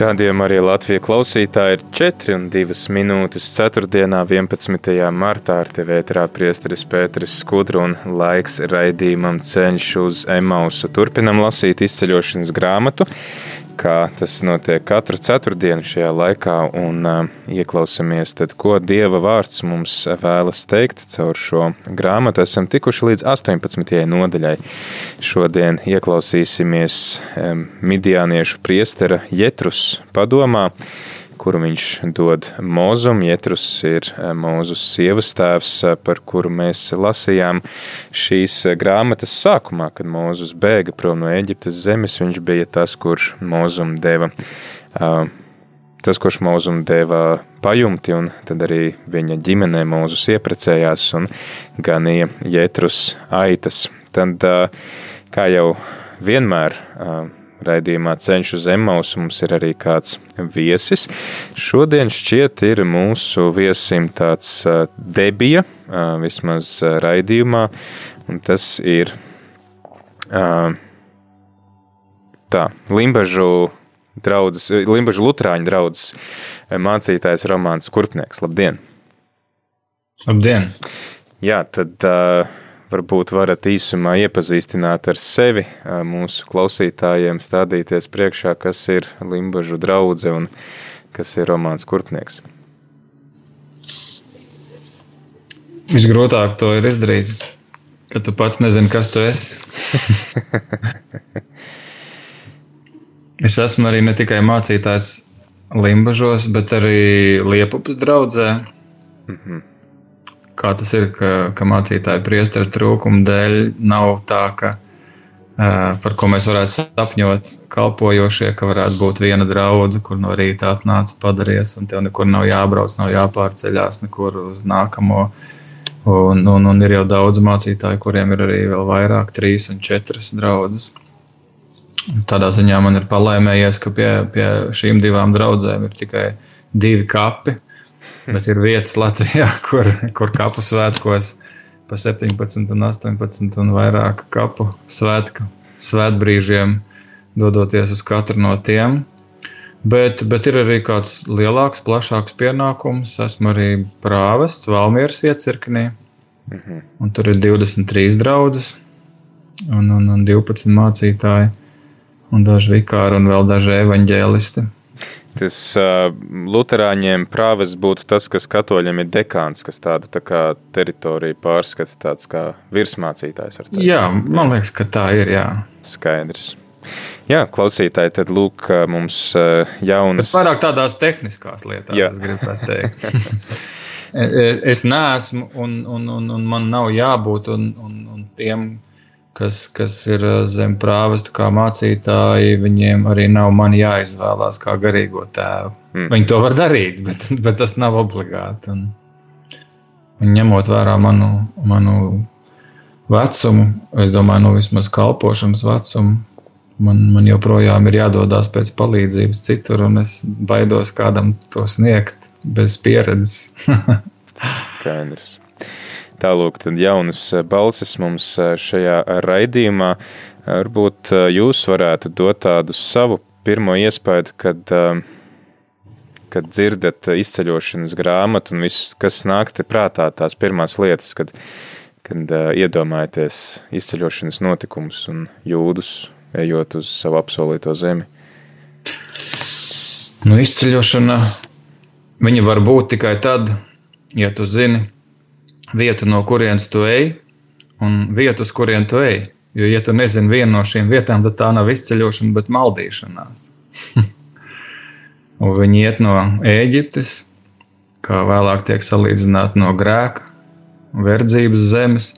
Radījumā arī Latvijas klausītāji ir 4 un 2 minūtes 4. 11. martā ar tevi ēterā priesteris Pēteris Skudru un laiks raidījumam ceļš uz Emausu. Turpinam lasīt izceļošanas grāmatu kā tas notiek katru ceturtdienu šajā laikā, un uh, ieklausāmies, ko Dieva vārds mums vēlas teikt caur šo grāmatu. Esam tikuši līdz 18. nodaļai. Šodien ieklausīsimies um, Midiāniešu priestera Jetrus padomā kuru viņš dod Mozum. Jetrus ir eh, Mozus sievas tēvs, eh, par kuru mēs lasījām šīs eh, grāmatas sākumā, kad Mozus bēga prom no Eģiptes zemes. Viņš bija tas, kurš Mozum deva. Tas, kurš Mozum deva pajumti, un tad arī viņa ģimenē Mozus ieprecējās un ganīja Jetrus aitas. Tad, kā jau vienmēr, raidījumā Ceļš uz Emausu mums ir arī kāds viesis. Šodien šķiet ir mūsu viesim tāds debija, vismaz raidījumā, un tas ir tā, Limbažu draudzes, Limbažu Lutrāņu draudzes mācītājs Romāns Kurpnieks. Labdien! Labdien! Jā, tad uh, varbūt varat īsumā iepazīstināt ar sevi mūsu klausītājiem, stādīties priekšā, kas ir Limbažu draudze un kas ir Romāns Kurpnieks. Visgrūtāk to ir izdarīt, kad tu pats nezini, kas tu esi. es esmu arī ne tikai mācītājs Limbažos, bet arī Liepupas draudzē. Mm -hmm kā tas ir, ka, ka mācītāju priestera trūkuma dēļ nav tā, ka par ko mēs varētu sapņot, kalpojošie, ka varētu būt viena draudzene, kur no rīta atnāca padaries, un tev nekur nav jābrauc, nav jāpārceļās nekur uz nākamo. Un, un, un ir jau daudz mācītāju, kuriem ir arī vēl vairāk, trīs un četras draudzes. Tādā ziņā man ir palēmējies, ka pie, pie šīm divām draudzēm ir tikai divi kapi, Bet ir vietas Latvijā, kur, kur kapu svētkos pa 17 un 18 un vairāk kapu svētku svētbrīžiem dodoties uz katru no tiem. Bet, bet ir arī kāds lielāks, plašāks pienākums. Esmu arī prāvests Valmieras iecirknī. Mhm. Un tur ir 23 draugas un, un, un 12 mācītāji un daži vikāri un vēl daži evaņģēlisti. Tas uh, Lutāņiem prāves būtu tas, kas katoļiem ir dekāns, kas tāda tā kā teritorija pārskata, tāds kā virsmācītājs. Jā, man liekas, ka tā ir. Jā. Skaidrs. Jā, klausītāji, tad lūk, mums jaunas. Bet vairāk tādās tehniskās lietās, jā. es gribētu teikt. es neesmu, un, un, un, un man nav jābūt, un, un, un tiem, kas, kas ir eh, zem prāvesta, kā mācītāji, viņiem arī nav man jāizvēlās kā garīgo tēvu. Mm. Viņi to var darīt, bet, bet tas nav obligāti. Un, un ņemot vērā manu, manu vecumu, es domāju, nu vismaz kalpošanas vecumu, man, man joprojām ir jādodas pēc palīdzības citur, un es baidos kādam to sniegt bez pieredzes. Skaidrs. Tālūk, tad jaunas eh, balsis mums eh, šajā raidījumā. Varbūt eh, jūs varētu dot tādu savu pirmo iespēju, kad, kad dzirdat izceļošanas grāmatu un viss, kas nāk te prātā, tās pirmās lietas, kad, kad iedomājaties izceļošanas notikumus un jūdus, ejot uz savu apsolīto zemi. Nu, izceļošana viņa var būt tikai tad, ja tu zini, vietu, no kurienes tu ej, un vietu, uz kurien tu ej. Jo, ja tu nezini vienu no šīm vietām, tad tā nav izceļošana, bet maldīšanās. viņi iet no Ēģiptes, kā vēlāk tiek salīdzināti no grēka, verdzības zemes,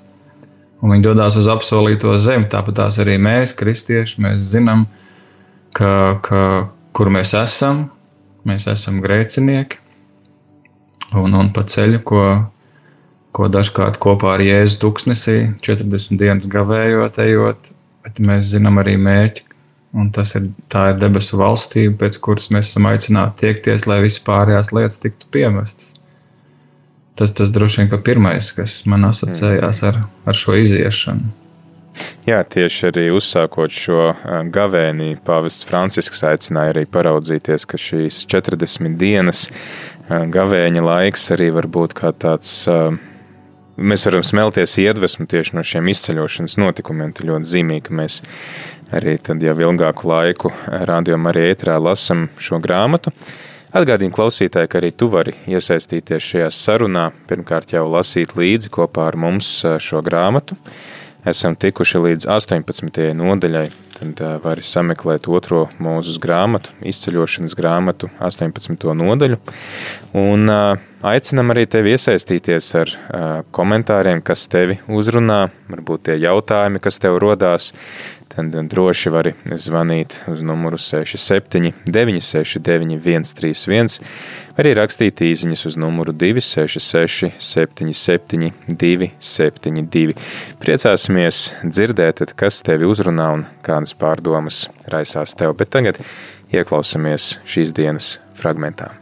un viņi dodas uz apsolīto zemi. Tāpat tās arī mēs, kristieši, mēs zinām, ka, ka, kur mēs esam. Mēs esam grēcinieki un, un pa ceļu, ko, ko dažkārt kopā ar Jēzu tuksnesī 40 dienas gavējot, ejot, bet mēs zinām arī mērķi, un tas ir, tā ir debesu valstība, pēc kuras mēs esam aicināti tiekties, lai visas pārējās lietas tiktu piemestas. Tas, tas droši vien ir pirmais, kas man asociējās ar, ar šo iziešanu. Jā, tieši arī uzsākot šo gavēnī, Pāvests Francisks aicināja arī paraudzīties, ka šīs 40 dienas gavēņa laiks arī var būt kā tāds. Mēs varam smelties iedvesmu tieši no šiem izceļošanas notikumiem. Tas ļoti zīmīgi, ka mēs arī jau ilgāku laiku rādījumā arī ētrā lasam šo grāmatu. Atgādīju klausītāji, ka arī tu vari iesaistīties šajā sarunā, pirmkārt jau lasīt līdzi kopā ar mums šo grāmatu. Esam tikuši līdz 18. nodaļai, tad vari sameklēt otro mūzus grāmatu, izceļošanas grāmatu, 18. nodaļu. Un aicinam arī tevi iesaistīties ar komentāriem, kas tevi uzrunā, varbūt tie jautājumi, kas tev rodās tad droši vari zvanīt uz numuru 67 969 131, vai arī rakstīt īsiņas uz numuru 266 77 272. Priecāsimies dzirdēt, kas tevi uzrunā un kādas pārdomas raisās tev, bet tagad ieklausāmies šīs dienas fragmentā.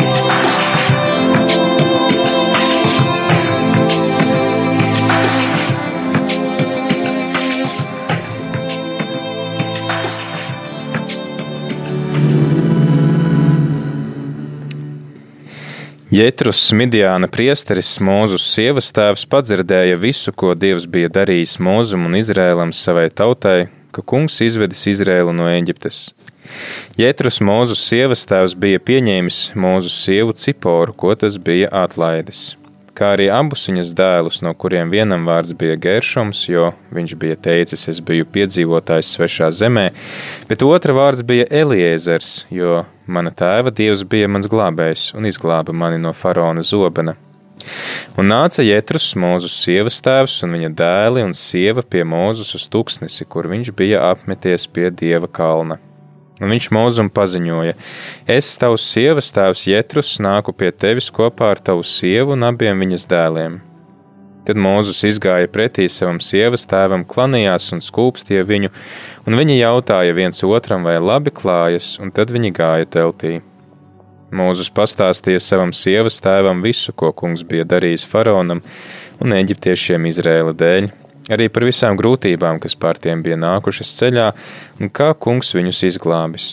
Jētrus Smidjāna priesteris, Mūzus sievas tēvs, padzirdēja visu, ko Dievs bija darījis Mūzum un Izrēlam savai tautai, ka kungs izvedis Izrēlu no Eģiptes. Jētrus Mūzus sievas tēvs bija pieņēmis Mūzus sievu Ciporu, ko tas bija atlaidis kā arī abus viņas dēlus, no kuriem vienam vārds bija Geršoms, jo viņš bija teicis, es biju piedzīvotājs svešā zemē, bet otra vārds bija Eliezers, jo mana tēva dievs bija mans glābējs un izglāba mani no faraona zobena. Un nāca Jētrus, Mūzus sievas tēvs un viņa dēli un sieva pie Mūzus uz tuksnesi, kur viņš bija apmeties pie dieva kalna. Un viņš mūzum paziņoja: Es, tavs sievas tēvs Jetrus, nāku pie tevis kopā ar tavu sievu un abiem viņas dēliem. Tad Mūzus izgāja pretī savam sievas tēvam, klanījās un skūpstīja viņu, un viņi jautāja viens otram, vai labi klājas, un tad viņi gāja teltī. Mūzus pastāstīja savam sievas tēvam visu, ko kungs bija darījis faraonam un eģiptiešiem Izrēla dēļ, arī par visām grūtībām, kas pār tiem bija nākušas ceļā, un kā kungs viņus izglābis.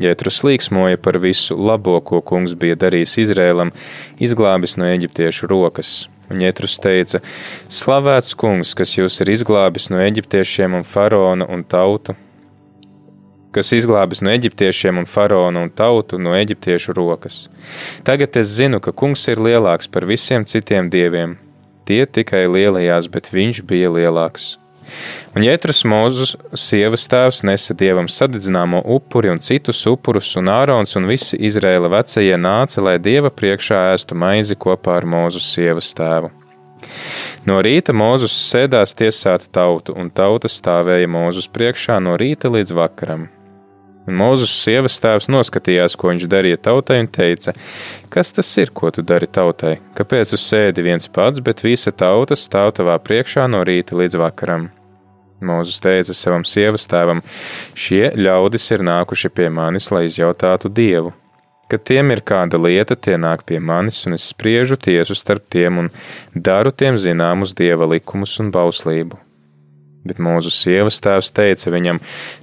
Jētrus līksmoja par visu labo, ko kungs bija darījis Izrēlam, izglābis no eģiptiešu rokas. Un Jētrus teica: Slavēts kungs, kas jūs ir izglābis no eģiptiešiem un faraona un tautu, kas izglābis no eģiptiešiem un faraona un tautu no eģiptiešu rokas. Tagad es zinu, ka kungs ir lielāks par visiem citiem dieviem, Tie tikai lielajās, bet viņš bija lielāks. Un Jētrus Mozus sievas tēvs nesa dievam sadedzināmo upuri un citus upurus, un Ārons un visi Izrēla vecie nāca, lai dieva priekšā ēstu maizi kopā ar Mozus sievas tēvu. No rīta Mozus sēdās tiesāt tautu, un tauta stāvēja Mozus priekšā no rīta līdz vakaram. Un Mūzus sievas tēvs noskatījās, ko viņš darīja tautai, un teica: Kas tas ir, ko tu dari tautai? Kāpēc tu sēdi viens pats, bet visa tauta stāv tavā priekšā no rīta līdz vakaram? Mūzus teica savam sievas tēvam: Šie ļaudis ir nākuši pie manis, lai izjautātu dievu. Kad tiem ir kāda lieta, tie nāk pie manis, un es spriežu tiesu starp tiem un daru tiem zināmus dieva likumus un bauslību Bet mūsu sievas tēvs teica viņam: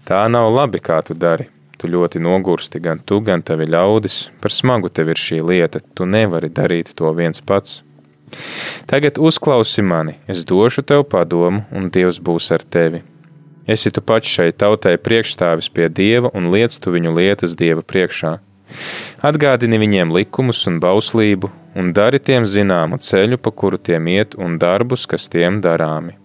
Tā nav labi, kā tu dari. Tu ļoti nogursti, gan tu, gan tavi ļaudis. Par smagu tev ir šī lieta, tu nevari darīt to viens pats. Tagad uzklausi mani, es došu tev padomu, un Dievs būs ar tevi. Esi tu pats šai tautai priekšstāvis pie Dieva un liec tu viņu lietas Dieva priekšā. Atgādini viņiem likumus un bauslību, un dari tiem zināmu ceļu, pa kuru tiem iet, un darbus, kas tiem darāmi.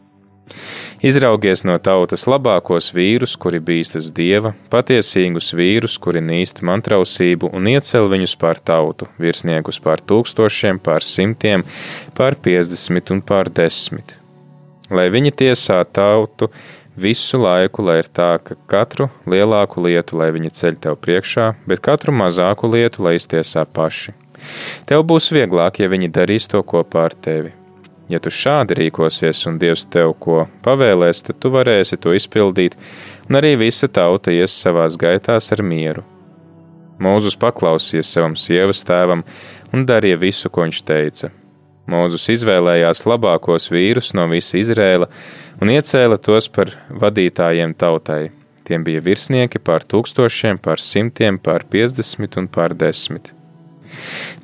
Izraugies no tautas labākos vīrus, kuri bīstas dieva, patiesīgus vīrus, kuri nīst mantrausību, un iecel viņus pār tautu, virsniekus pār tūkstošiem, pār simtiem, pār piecdesmit un pār desmit. Lai viņi tiesā tautu, visu laiku, lai ir tā, ka katru lielāku lietu, lai viņi ceļ tev priekšā, bet katru mazāku lietu, lai iztiesā paši. Tev būs vieglāk, ja viņi darīs to kopā ar tevi. Ja tu šādi rīkosies un Dievs tev ko pavēlēs, tad tu varēsi to izpildīt, un arī visa tauta ies savās gaitās ar mieru. Mūzus paklausīja savam sievas tēvam un darīja visu, ko viņš teica. Mūzus izvēlējās labākos vīrus no visa Izrēla, un iecēla tos par vadītājiem tautai. Tiem bija virsnieki pār tūkstošiem, pār simtiem, pār piecdesmit un pār desmit.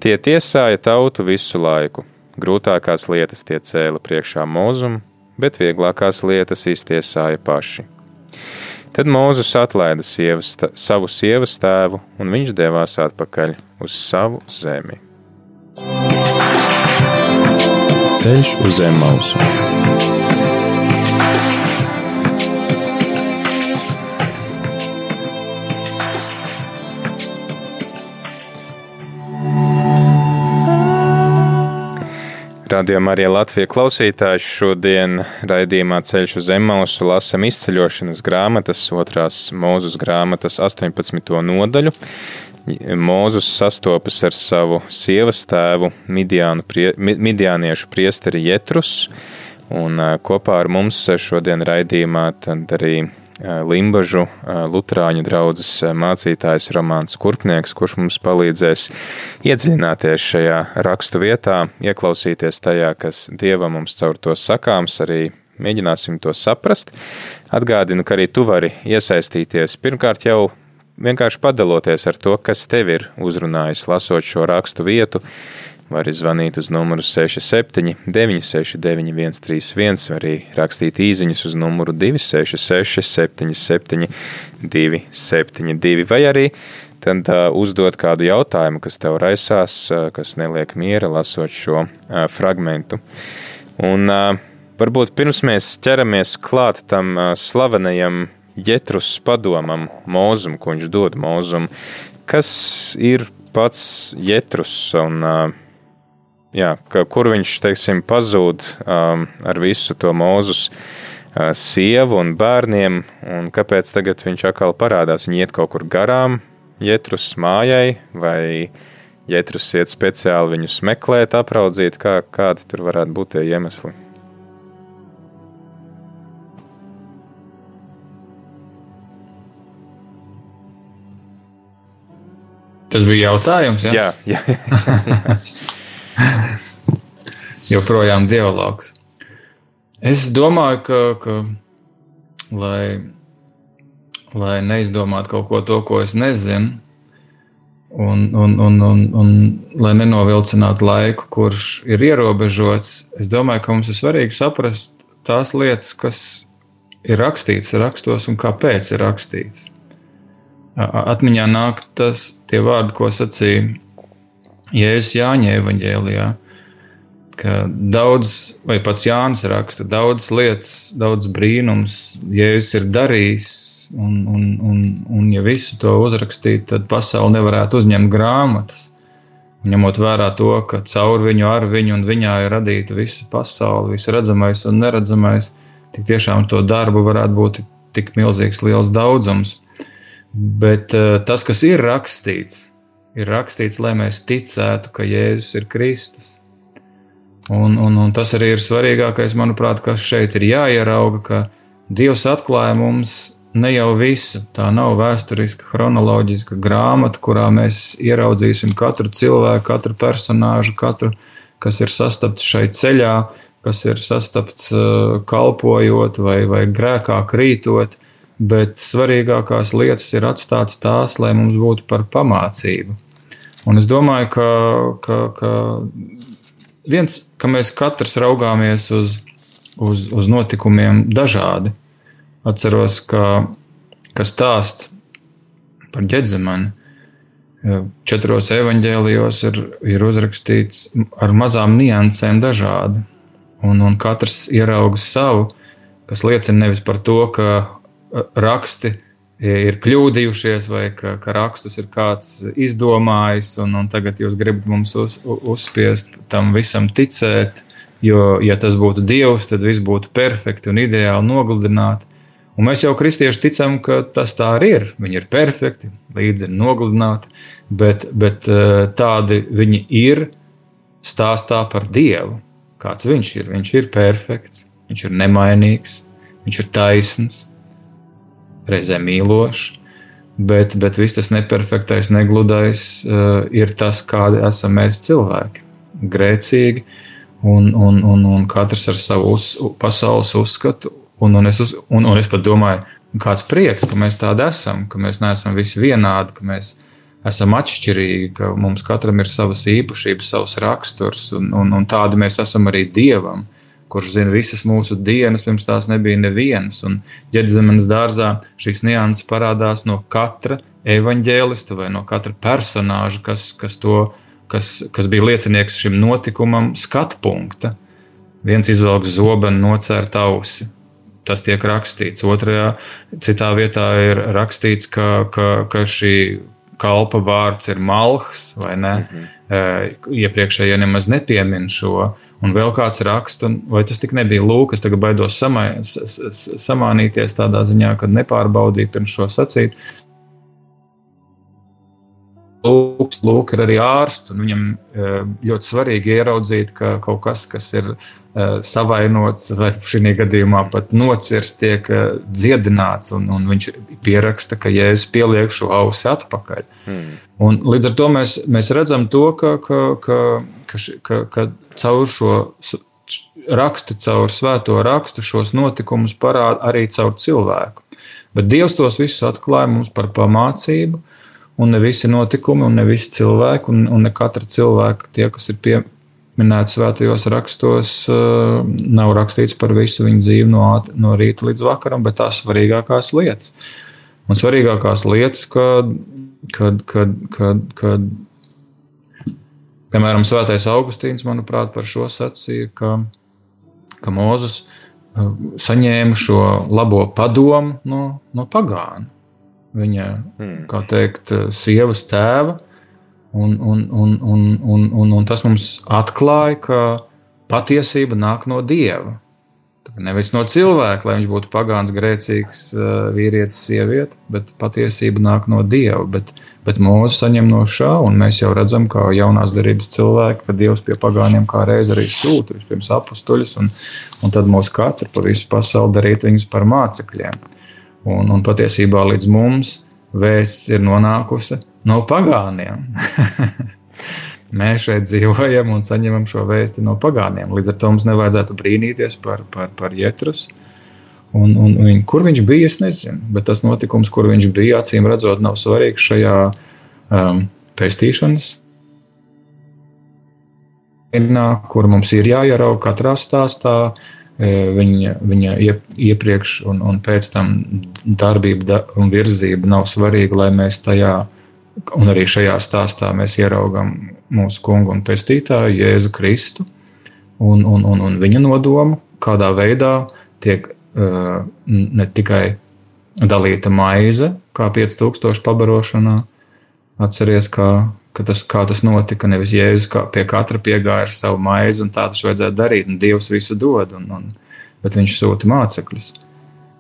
Tie tiesāja tautu visu laiku. Grūtākās lietas tie cēla priekšā mūzumu, bet vieglākās lietas iztiesāja paši. Tad Mūzes atlaida sievas, savu sievas tēvu, un viņš devās atpakaļ uz savu zemi. Ceļš uz zemes mausu. Radījumā arī Latvijas klausītājs šodien raidījumā Ceļš uz Emausu lasam izceļošanas grāmatas, otrās mūzes grāmatas 18. nodaļu. Mūzus sastopas ar savu sievas tēvu, prie, midiāniešu priesteri Jetrus, un kopā ar mums šodien raidījumā tad arī Limbažu Lutāņu draugas mācītājs Romanis Kurpnieks, kurš mums palīdzēs iedziļināties šajā rakstu vietā, ieklausīties tajā, kas Dieva mums caur to sakāms, arī mēģināsim to saprast. Atgādinu, ka arī tu vari iesaistīties pirmkārt jau vienkārši padaloties ar to, kas tev ir uzrunājis, lasot šo rakstu vietu Var zvanīt uz numuru 67, 969, 131, vai arī rakstīt īsiņas uz numuru 266, 77, 272, vai arī tad uh, uzdot kādu jautājumu, kas tev raisās, uh, kas neliek miera lasot šo uh, fragmentu. Un varbūt pirms mēs ķeramies klāt tam slavenajam Jetrus padomam, mūzum, ko viņš dod mūzum, kas ir pats Jetrus un uh, jā, ka, kur viņš teiksim, pazūd um, ar visu to mūzus uh, sievu un bērniem, un kāpēc tagad viņš atkal parādās. Viņi iet kaut kur garām, Jētrus mājai, vai Jētrus iet speciāli viņus meklēt, apraudzīt, kā, kādi tur varētu būt tie iemesli. Tas bija jautājums. Ja? Jā, jā. jā. joprojām dialogs. Es domāju, ka, ka lai, lai neizdomātu kaut ko to, ko es nezinu, un, un, un, un, un lai nenovilcinātu laiku, kurš ir ierobežots, es domāju, ka mums ir svarīgi saprast tās lietas, kas ir rakstīts rakstos un kāpēc ir rakstīts. Atmiņā nāk tas tie vārdi, ko sacīja Jēzus Jāņa evaņģēlijā, ka daudz, vai pats Jānis raksta, daudz lietas, daudz brīnums Jēzus ir darījis, un, un, un, un ja visu to uzrakstītu, tad pasauli nevarētu uzņemt grāmatas. Ņemot vērā to, ka caur viņu, ar viņu un viņā ir radīta visa pasaule, viss redzamais un neredzamais, tik tiešām to darbu varētu būt tik milzīgs, liels daudzums. Bet uh, tas, kas ir rakstīts, ir rakstīts, lai mēs ticētu, ka Jēzus ir Kristus. Un, un, un tas arī ir svarīgākais, manuprāt, kas šeit ir jāierauga, ka Dievs atklāja mums ne jau visu. Tā nav vēsturiska, chronoloģiska grāmata, kurā mēs ieraudzīsim katru cilvēku, katru personāžu, katru, kas ir sastapts šai ceļā, kas ir sastapts uh, kalpojot vai, vai grēkā krītot bet svarīgākās lietas ir atstātas tās, lai mums būtu par pamācību. Un es domāju, ka, ka, ka viens, ka mēs katrs raugāmies uz, uz, uz notikumiem dažādi. Atceros, ka, ka stāst par ģedzemani. četros evaņģēlijos ir, ir uzrakstīts ar mazām niansēm dažādi. Un, un katrs ierauga savu, kas liecina nevis par to, ka raksti ir kļūdījušies, vai ka, ka rakstus ir kāds izdomājis, un, un tagad jūs gribat mums uz, uzspiest tam visam ticēt. Jo, ja tas būtu Dievs, tad viss būtu perfekti un ideāli nogludināti. Un mēs jau kristieši ticam, ka tas tā arī ir. Viņi ir perfekti, līdzi ir nogludināti, bet, bet eh, tādi viņi ir stāstā par Dievu. Kāds viņš ir? Viņš ir perfekts, viņš ir nemainīgs, viņš ir taisns, reizē mīlošs. Bet, bet viss tas neperfektais, negludais uh, ir tas, kādi esam mēs cilvēki. Grēcīgi, un, un, un, un katrs ar savu uz, pasaules uzskatu Un, un, es uz, un, un es pat domāju, kāds prieks, ka mēs tādi esam, ka mēs neesam visi vienādi, ka mēs esam atšķirīgi, ka mums katram ir savas īpašības, savs raksturs, un, un, un tādi mēs esam arī Dievam, kurš zina visas mūsu dienas, pirms tās nebija nevienas. Un ģērbzemes dārzā šīs nianses parādās no katra evaņģēlista vai no katra personāža, kas, kas, to, kas, kas bija liecinieks šim notikumam, skatu punkta. Viens izvelk zobenu, nocērt ausi, tas tiek rakstīts. Otrajā, citā vietā ir rakstīts, ka, ka, ka šī kalpa vārds ir malhs, vai ne? Mm -hmm. Iepriekšējie nemaz nepiemin šo. Un vēl kāds raksta, vai tas tik nebija lūk, es tagad baidos samai, samānīties tādā ziņā, kad nepārbaudīju pirms šo sacīt. Lūk, lūk, ir arī ārsts, viņam eh, ļoti svarīgi ieraudzīt, ka kaut kas, kas ir Eh, savainots, vai šī gadījumā pat nocirsts, tiek eh, dziedināts, un, un viņš pieraksta, ka Jēzus pieliek šo ausi atpakaļ. Mm. Un līdz ar to mēs, mēs redzam to, ka, ka, ka, ka, ka, ka caur šo rakstu, caur svēto rakstu šos notikumus parāda arī caur cilvēku. Bet Dievs tos visus atklāja mums par pamācību, un ne visi notikumi, un ne visi cilvēki, un, un ne katra cilvēka, tie, kas ir pie, minēts svētajos rakstos, eh, nav rakstīts par visu viņa dzīvi no, no rīta līdz vakaram, bet tās svarīgākās lietas. Un svarīgākās lietas, kad, kad, kad, kad, kad piemēram, Svētais Augustīns, manuprāt, par šo sacīja, ka, ka Mozus eh, saņēma šo labo padomu no, no pagāna. Viņa, hmm. kā teikt, sievas tēva Un, un, un, un, un, un, un tas mums atklāja, ka patiesība nāk no dieva. Nevis no cilvēka, lai viņš būtu pagāns, grēcīgs vīrietis, sieviete, bet patiesība nāk no dieva. Bet, bet mūsu saņem no šā, un mēs jau redzam, kā jaunās darbības cilvēki, ka Dievs pie pagāniem kā reiz arī sūta vispirms apstuļus, un, un tad mūsu katru pa visu pasauli darīt viņus par mācekļiem. Un, un patiesībā līdz mums vēsts ir nonākusi no pagāniem. Mēs šeit dzīvojam un saņemam šo vēsti no pagāniem. Līdz ar to mums nevajadzētu brīnīties par, par, par Jētrus. Un, un, un, kur viņš bija, es nezinu. Bet tas notikums, kur viņš bija, acīm redzot, nav svarīgs šajā um, pestīšanas dienā, kur mums ir jāierauga katrā stāstā. E, viņa, viņa iepriekš un, un pēc tam darbība un virzība nav svarīga, lai mēs tajā Un arī šajā stāstā mēs ieraugām mūsu kungu un pestītāju Jēzu Kristu un, un, un, un viņa nodomu, kādā veidā tiek uh, ne tikai dalīta maize, kā 5000 pabarošanā. Atcerieties, kā, tas, kā tas notika. Nevis Jēzus kā pie katra piegāja ar savu maizi, un tā tas vajadzētu darīt. Un Dievs visu dod, un, un, bet viņš sūta mācekļus,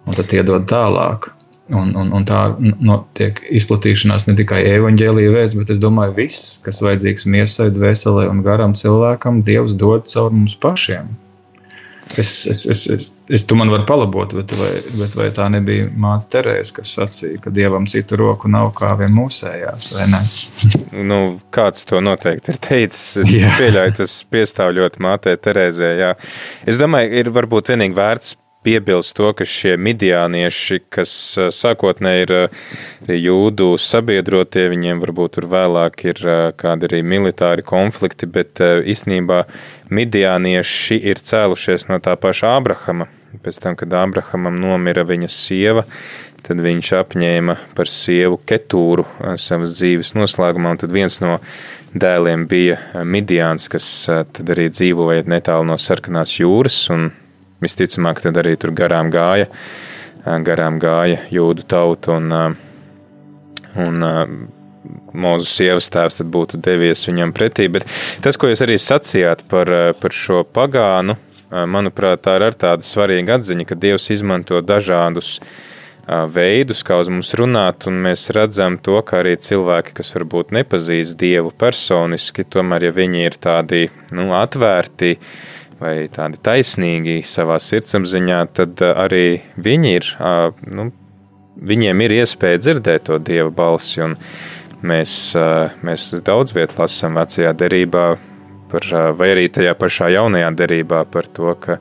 un tad iedod tālāk. Un, un, un tā notiek izplatīšanās ne tikai evaņģēlīja vēsts, bet es domāju, viss, kas vajadzīgs miesai, dvēselē un garam cilvēkam, Dievs dod caur mums pašiem. Es, es, es, es, es tu man varu palabot, bet vai, bet vai tā nebija māte Terēza, kas sacīja, ka Dievam citu roku nav kā vien mūsējās, vai ne? nu, kāds to noteikti ir teicis. Es jā. pieļauju, tas piestāv ļoti mātei Terēzē, jā. Es domāju, ir varbūt vienīgi vērts piebilst to, ka šie midiānieši, kas sākotnēji ir jūdu sabiedrotie, viņiem varbūt tur vēlāk ir kādi arī militāri konflikti, bet īstenībā midiānieši ir cēlušies no tā paša Ābrahama. Pēc tam, kad Ābrahamam nomira viņa sieva, tad viņš apņēma par sievu Ketūru savas dzīves noslēgumā, un tad viens no dēliem bija Midians, kas tad arī dzīvoja netālu no sarkanās jūras, un visticamāk tad arī tur garām gāja, garām gāja jūdu tautu, un, un Mūzes sievas tēvs būtu devies viņam pretī, bet tas, ko jūs arī sacījāt par, par šo pagānu, manuprāt, tā ir ar tāda svarīga atziņa, ka Dievs izmanto dažādus uh, veidus, kā uz mums runāt, un mēs redzam to, ka arī cilvēki, kas varbūt nepazīst Dievu personiski, tomēr, ja viņi ir tādi nu, atvērti vai tādi taisnīgi savā sirdsapziņā, tad arī viņi ir, nu, viņiem ir iespēja dzirdēt to Dieva balsi, mēs, mēs daudz viet lasam vecajā derībā, par, vai arī tajā pašā jaunajā derībā par to, ka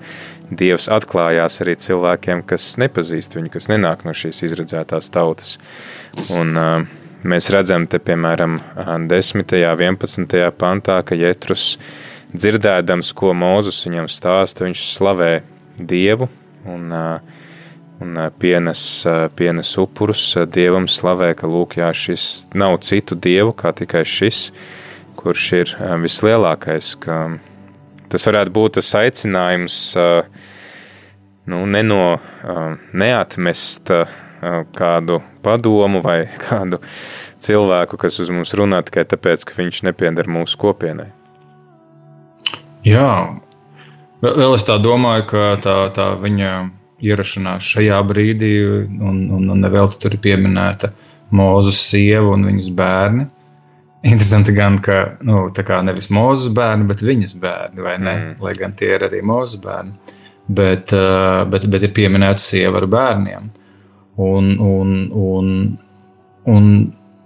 Dievs atklājās arī cilvēkiem, kas nepazīst viņu, kas nenāk no šīs izredzētās tautas. Un, mēs redzam, te, piemēram, 10. un 11. pantā, ka Jēzus dzirdēdams, ko Mozus viņam stāsta, viņš slavē Dievu un, un pienes, pienes upurus Dievam, slavē, ka lūk, jā, šis nav citu dievu kā tikai šis, kurš ir vislielākais. Ka, tas varētu būt tas aicinājums nu, neno, neatmest kādu padomu vai kādu cilvēku, kas uz mums runā tikai tāpēc, ka viņš nepieder mūsu kopienai. Jā, vēl es tā domāju, ka tā, tā viņa ierašanās šajā brīdī, un, un, un nevelti tur ir pieminēta Mūzes sieva un viņas bērni Interesanti gan, ka nu, nevis mūzes bērni, bet viņas bērni, vai ne? Mm. Lai gan tie ir arī mūzes bērni. Bet, bet, bet ir pieminēta sieva ar bērniem. Un, un, un, un,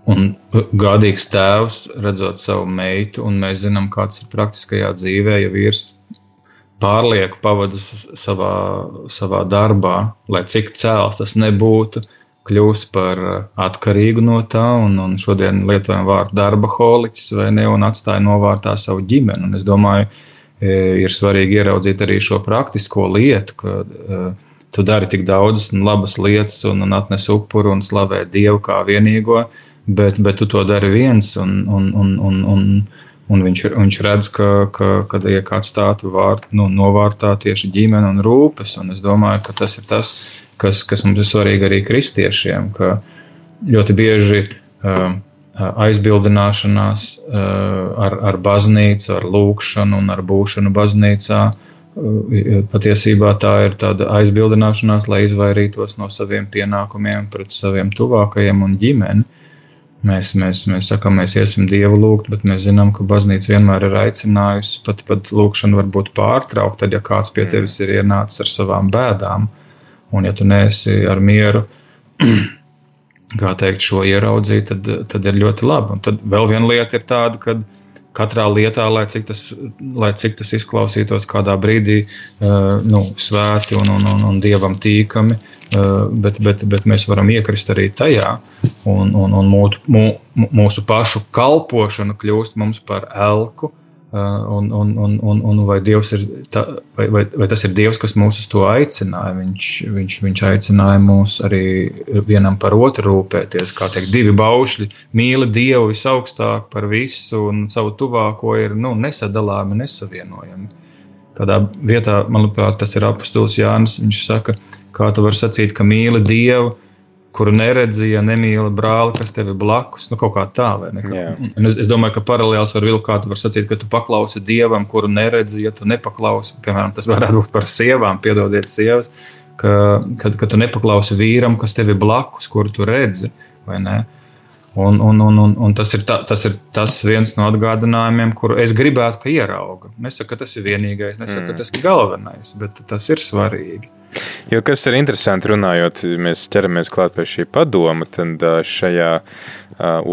un gādīgs tēvs redzot savu meitu, un mēs zinām, kāds ir praktiskajā dzīvē, ja vīrs pārlieku pavadus savā, savā darbā, lai cik cēls tas nebūtu, uh, kļūst par uh, atkarīgu no tā, un, un šodien lietojam vārdu darba holiķis vai ne, un atstāja novārtā savu ģimeni. Un es domāju, e, ir svarīgi ieraudzīt arī šo praktisko lietu, ka uh, tu dari tik daudzas labas lietas, un, un atnes upuru un slavē Dievu kā vienīgo, bet, bet tu to dari viens, un, un, un, un, un, un viņš, viņš redz, ka, ka, kad iek atstātu vārt, nu, novārtā tieši ģimene un rūpes, un es domāju, ka tas ir tas, kas, kas mums ir svarīgi arī kristiešiem, ka ļoti bieži uh, aizbildināšanās uh, ar, ar baznīcu, ar lūkšanu un ar būšanu baznīcā. Uh, patiesībā tā ir tāda aizbildināšanās, lai izvairītos no saviem pienākumiem pret saviem tuvākajiem un ģimeni. Mēs, mēs, mēs sakām, mēs iesim dievu lūgt, bet mēs zinām, ka baznīca vienmēr ir aicinājusi pat, pat lūkšanu varbūt pārtraukt, tad, ja kāds pie mm. tevis ir ienācis ar savām bēdām. Un, ja tu neesi ar mieru, kā teikt, šo ieraudzīt, tad, tad ir ļoti labi. Un tad vēl viena lieta ir tāda, ka katrā lietā, lai cik tas, lai cik tas izklausītos kādā brīdī, uh, nu, svēti un, un, un, un dievam tīkami, uh, bet, bet, bet mēs varam iekrist arī tajā, un, un, un mūtu, mū, mūsu pašu kalpošana kļūst mums par elku un, un, un, un, un vai, tā, vai, vai, vai tas ir Dievs, kas mūs uz to aicināja? Viņš, viņš, viņš aicināja mūs arī vienam par otru rūpēties. Kā teikt, divi baušļi mīli Dievu visaugstāk par visu, un savu tuvāko ir nu, nesadalāmi, nesavienojami. Kādā vietā, manuprāt, tas ir apustulis Jānis. Viņš saka, kā tu vari sacīt, ka mīli Dievu, kuru neredzi, ja nemīli brāli, kas tev ir blakus. Nu, kaut kā tā, vai ne? Es, es domāju, ka paralēls var vilkt, kā tu vari sacīt, ka tu paklausi dievam, kuru neredzi, ja tu nepaklausi. Piemēram, tas varētu būt par sievām, piedodiet, sievas, ka, kad, kad tu nepaklausi vīram, kas tev ir blakus, kuru tu redzi, vai ne? Un, un, un, un, un tas, ir tā, tas ir tas viens no atgādinājumiem, kuru es gribētu, ka ierauga. Nesaku, ka tas ir vienīgais, nesaku, mm. ka tas ir galvenais, bet tas ir svarīgi. Jo kas ir interesanti runājot, mēs ķeramies klāt pie šī padoma, tad šajā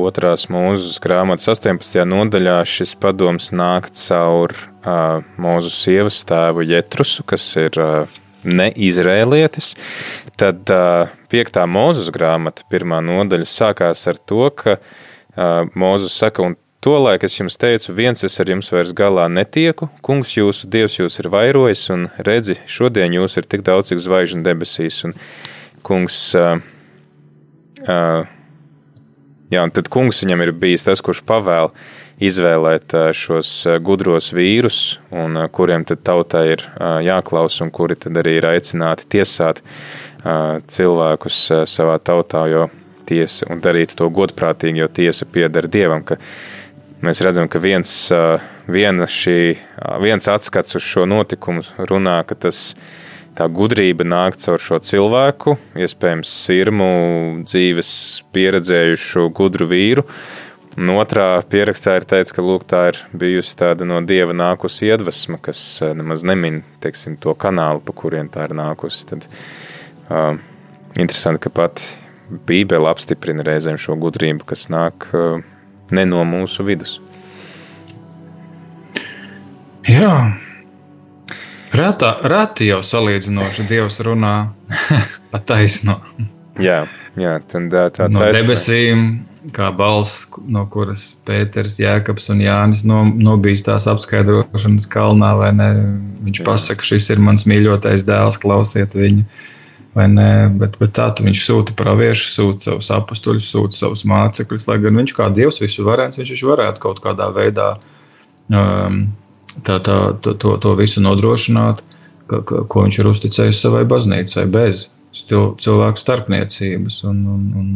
otrās mūzes grāmatas 18. nodaļā šis padoms nāk caur mūzu sievas tēvu Jetrusu, kas ir neizrēlietis, tad piektā mūzes grāmata, pirmā nodaļa, sākās ar to, ka Mūzes saka, un Tolaik es jums teicu, viens es ar jums vairs galā netieku, kungs jūsu dievs jūs ir vairojis, un redzi, šodien jūs ir tik daudz, cik zvaigžņu debesīs, un kungs jā, un tad kungs viņam ir bijis tas, kurš pavēl izvēlēt šos gudros vīrus, un kuriem tad tautai ir jāklaus, un kuri tad arī ir aicināti tiesāt cilvēkus savā tautā, jo tiesa, un darīt to godprātīgi, jo tiesa pieder Dievam, ka mēs redzam, ka viens, viena šī, viens atskats uz šo notikumu runā, ka tas tā gudrība nāk caur šo cilvēku, iespējams, sirmu dzīves pieredzējušu gudru vīru, Un otrā pierakstā ir teikts, ka lūk, tā ir bijusi tāda no dieva nākusi iedvesma, kas eh, nemaz nemin teiksim, to kanālu, pa kuriem tā ir nākusi. Tad, uh, interesanti, ka pat Bībele apstiprina reizēm šo gudrību, kas nāk uh, ne no mūsu vidus. Jā, rētā, rētā jau salīdzinoši Dievs runā pa taisno. Jā, jā tad tāds no debesīm kā balss, no kuras Pēters, Jēkabs un Jānis no, nobīstās apskaidrošanas kalnā, vai ne? Viņš pasaka, šis ir mans mīļotais dēls, klausiet viņu. Bet, bet tā viņš sūta praviešu, sūta savus apstuļus, sūta savus mācekļus. Lai gan viņš kā dievs visu varēs, viņš varētu kaut kādā veidā um, tā, tā, to, to, to visu nodrošināt, ka, ka, ko viņš ir uzticējis savai baznīcai bez cilvēku starpniecības. Un, un, un,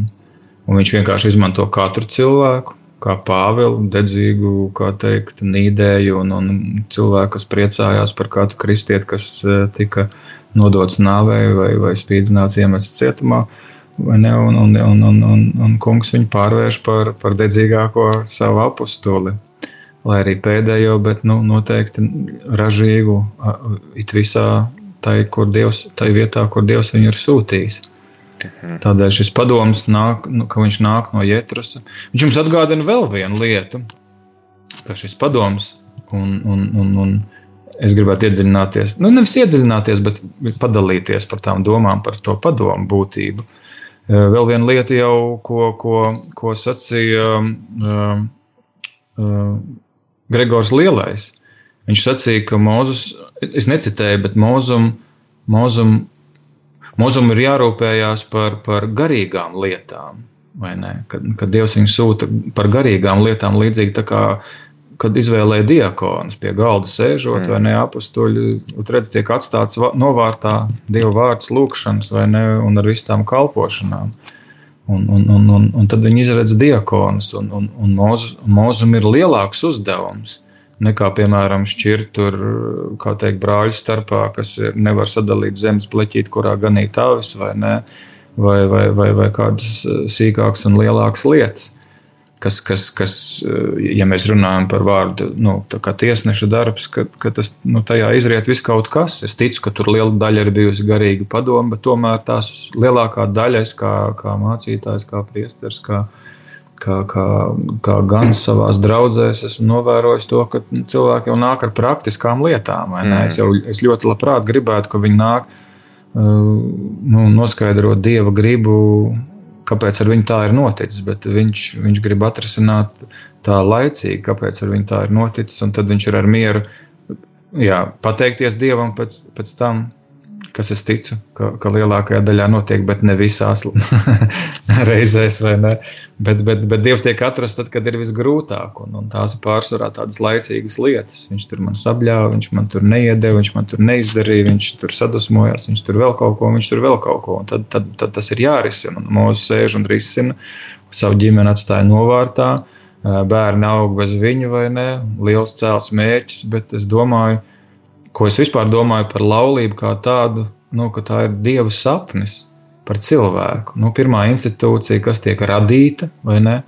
Un viņš vienkārši izmanto katru cilvēku, kā Pāvilu, dedzīgu, kā teikt, nīdēju, un, un cilvēku, kas priecājās par katru kristieti, kas eh, tika nodots nāvei vai, vai spīdzināts iemests cietumā. Un, un, un, un, un, un, un kungs viņu pārvērš par, par dedzīgāko savu apustuli. Lai arī pēdējo, bet nu, noteikti ražīgu, it visā tai, kur Dievs, tai vietā, kur Dievs viņu ir sūtījis. Mhm. Tādēļ šis padoms, nāk, nu, ka viņš nāk no Jētras. Viņš jums atgādina vēl vienu lietu, ka šis padoms un, un, un, un es gribētu iedziļināties, nu, nevis iedziļināties, bet padalīties par tām domām, par to padomu būtību. Vēl viena lieta, jau, ko, ko, ko sacīja uh, uh, Gregors Lielais. Viņš sacīja, ka Mozus, es necitēju, bet Mozum, Mozum Mūzum ir jārūpējās par, par garīgām lietām. Kad, kad Dievs viņu sūta par garīgām lietām, līdzīgi kā kad izvēlēja diakonus pie galda sēžot, mm. vai ne apstuļi, redz, tiek atstāts novārtā Dieva vārds lūkšanas, vai ne, un ar visām kalpošanām. Un, un, un, un, un tad viņi izredz diakonus, un, un, un mūzum ir lielāks uzdevums nekā, piemēram, šķirt tur, kā teikt, brāļu starpā, kas nevar sadalīt zemes pleķīt, kurā ganīt avis vai ne, vai, vai, vai, vai kādas sīkākas un lielākas lietas. Kas, kas, kas, eh, ja mēs runājam par vārdu, nu, tā kā tiesneša darbs, ka, ka tas nu, tajā izriet viss kaut kas. Es ticu, ka tur liela daļa ir bijusi garīga padoma, bet tomēr tās lielākā daļa, es kā, kā mācītājs, kā priesteris, kā, kā, kā, kā gan savā draudzē, esmu novērojis to, ka cilvēki jau nāk ar praktiskām lietām. Mm. Es, jau, es ļoti labprāt gribētu, ka viņi nāk uh, nu, noskaidrot dieva gribu, kāpēc ar viņu tā ir noticis. Bet viņš, viņš grib atrisināt tā laicīgi, kāpēc ar viņu tā ir noticis, un tad viņš ir ar mieru jā, pateikties dievam pēc, pēc tam kas es ticu, ka, ka lielākajā daļā notiek, bet ne visās reizēs. Ne? Bet, bet, bet Dievs tiek atrasts tad, kad ir visgrūtāk, un, un tās ir pārsvarā tādas laicīgas lietas. Viņš tur man sabļāva, viņš man tur neiedeva, viņš man tur neizdarīja, viņš tur sadusmojās, viņš tur vēl kaut ko, viņš tur vēl kaut ko. Tad, tad, tad tas ir jārisina. Mozus sēž un risina, savu ģimeni atstāja novārtā, bērni aug bez viņa vai ne, liels cēls mērķis, bet es domāju, ka ko es vispār domāju par laulību kā tādu, nu, ka tā ir dieva sapnis par cilvēku. Nu, pirmā institūcija, kas tiek radīta, vai ne?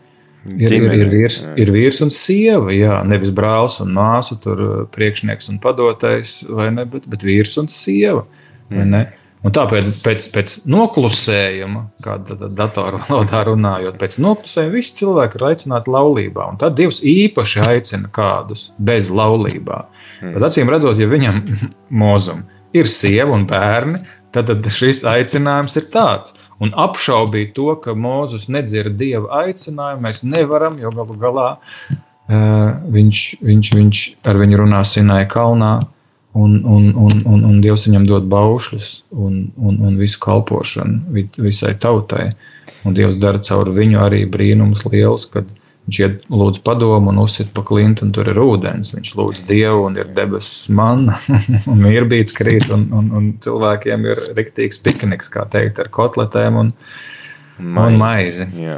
Ir, ir, ir, vīrs, ir vīrs un sieva, jā, nevis brālis un māsa, tur uh, priekšnieks un padotais, ne, bet, bet vīrs un sieva. Mm. Un tāpēc pēc, pēc noklusējuma, kāda datorā valodā runājot, pēc noklusējuma visi cilvēki ir aicināti laulībā. Un tad Dievs īpaši aicina kādus bez laulībā. Mm. Bet acīm redzot, ja viņam mūzum ir sieva un bērni, tad, tad šis aicinājums ir tāds. Un apšaubīt to, ka Mozus nedzird dieva aicinājumu, mēs nevaram, jo galu galā uh, viņš, viņš, viņš ar viņu runā Sinai kalnā. un, un, un, un, un Dievs viņam dod baušļus un, un, un visu kalpošanu visai tautai. Un Dievs dara caur viņu arī brīnums liels, kad viņš iet lūdz padomu un uzsit pa klintu, un tur ir ūdens. Viņš lūdz Dievu, un ir debesis man, un mirbīts krīt, un, un, un cilvēkiem ir riktīgs pikniks, kā teikt, ar kotletēm. Un, Maizi. Un maizi. Jā.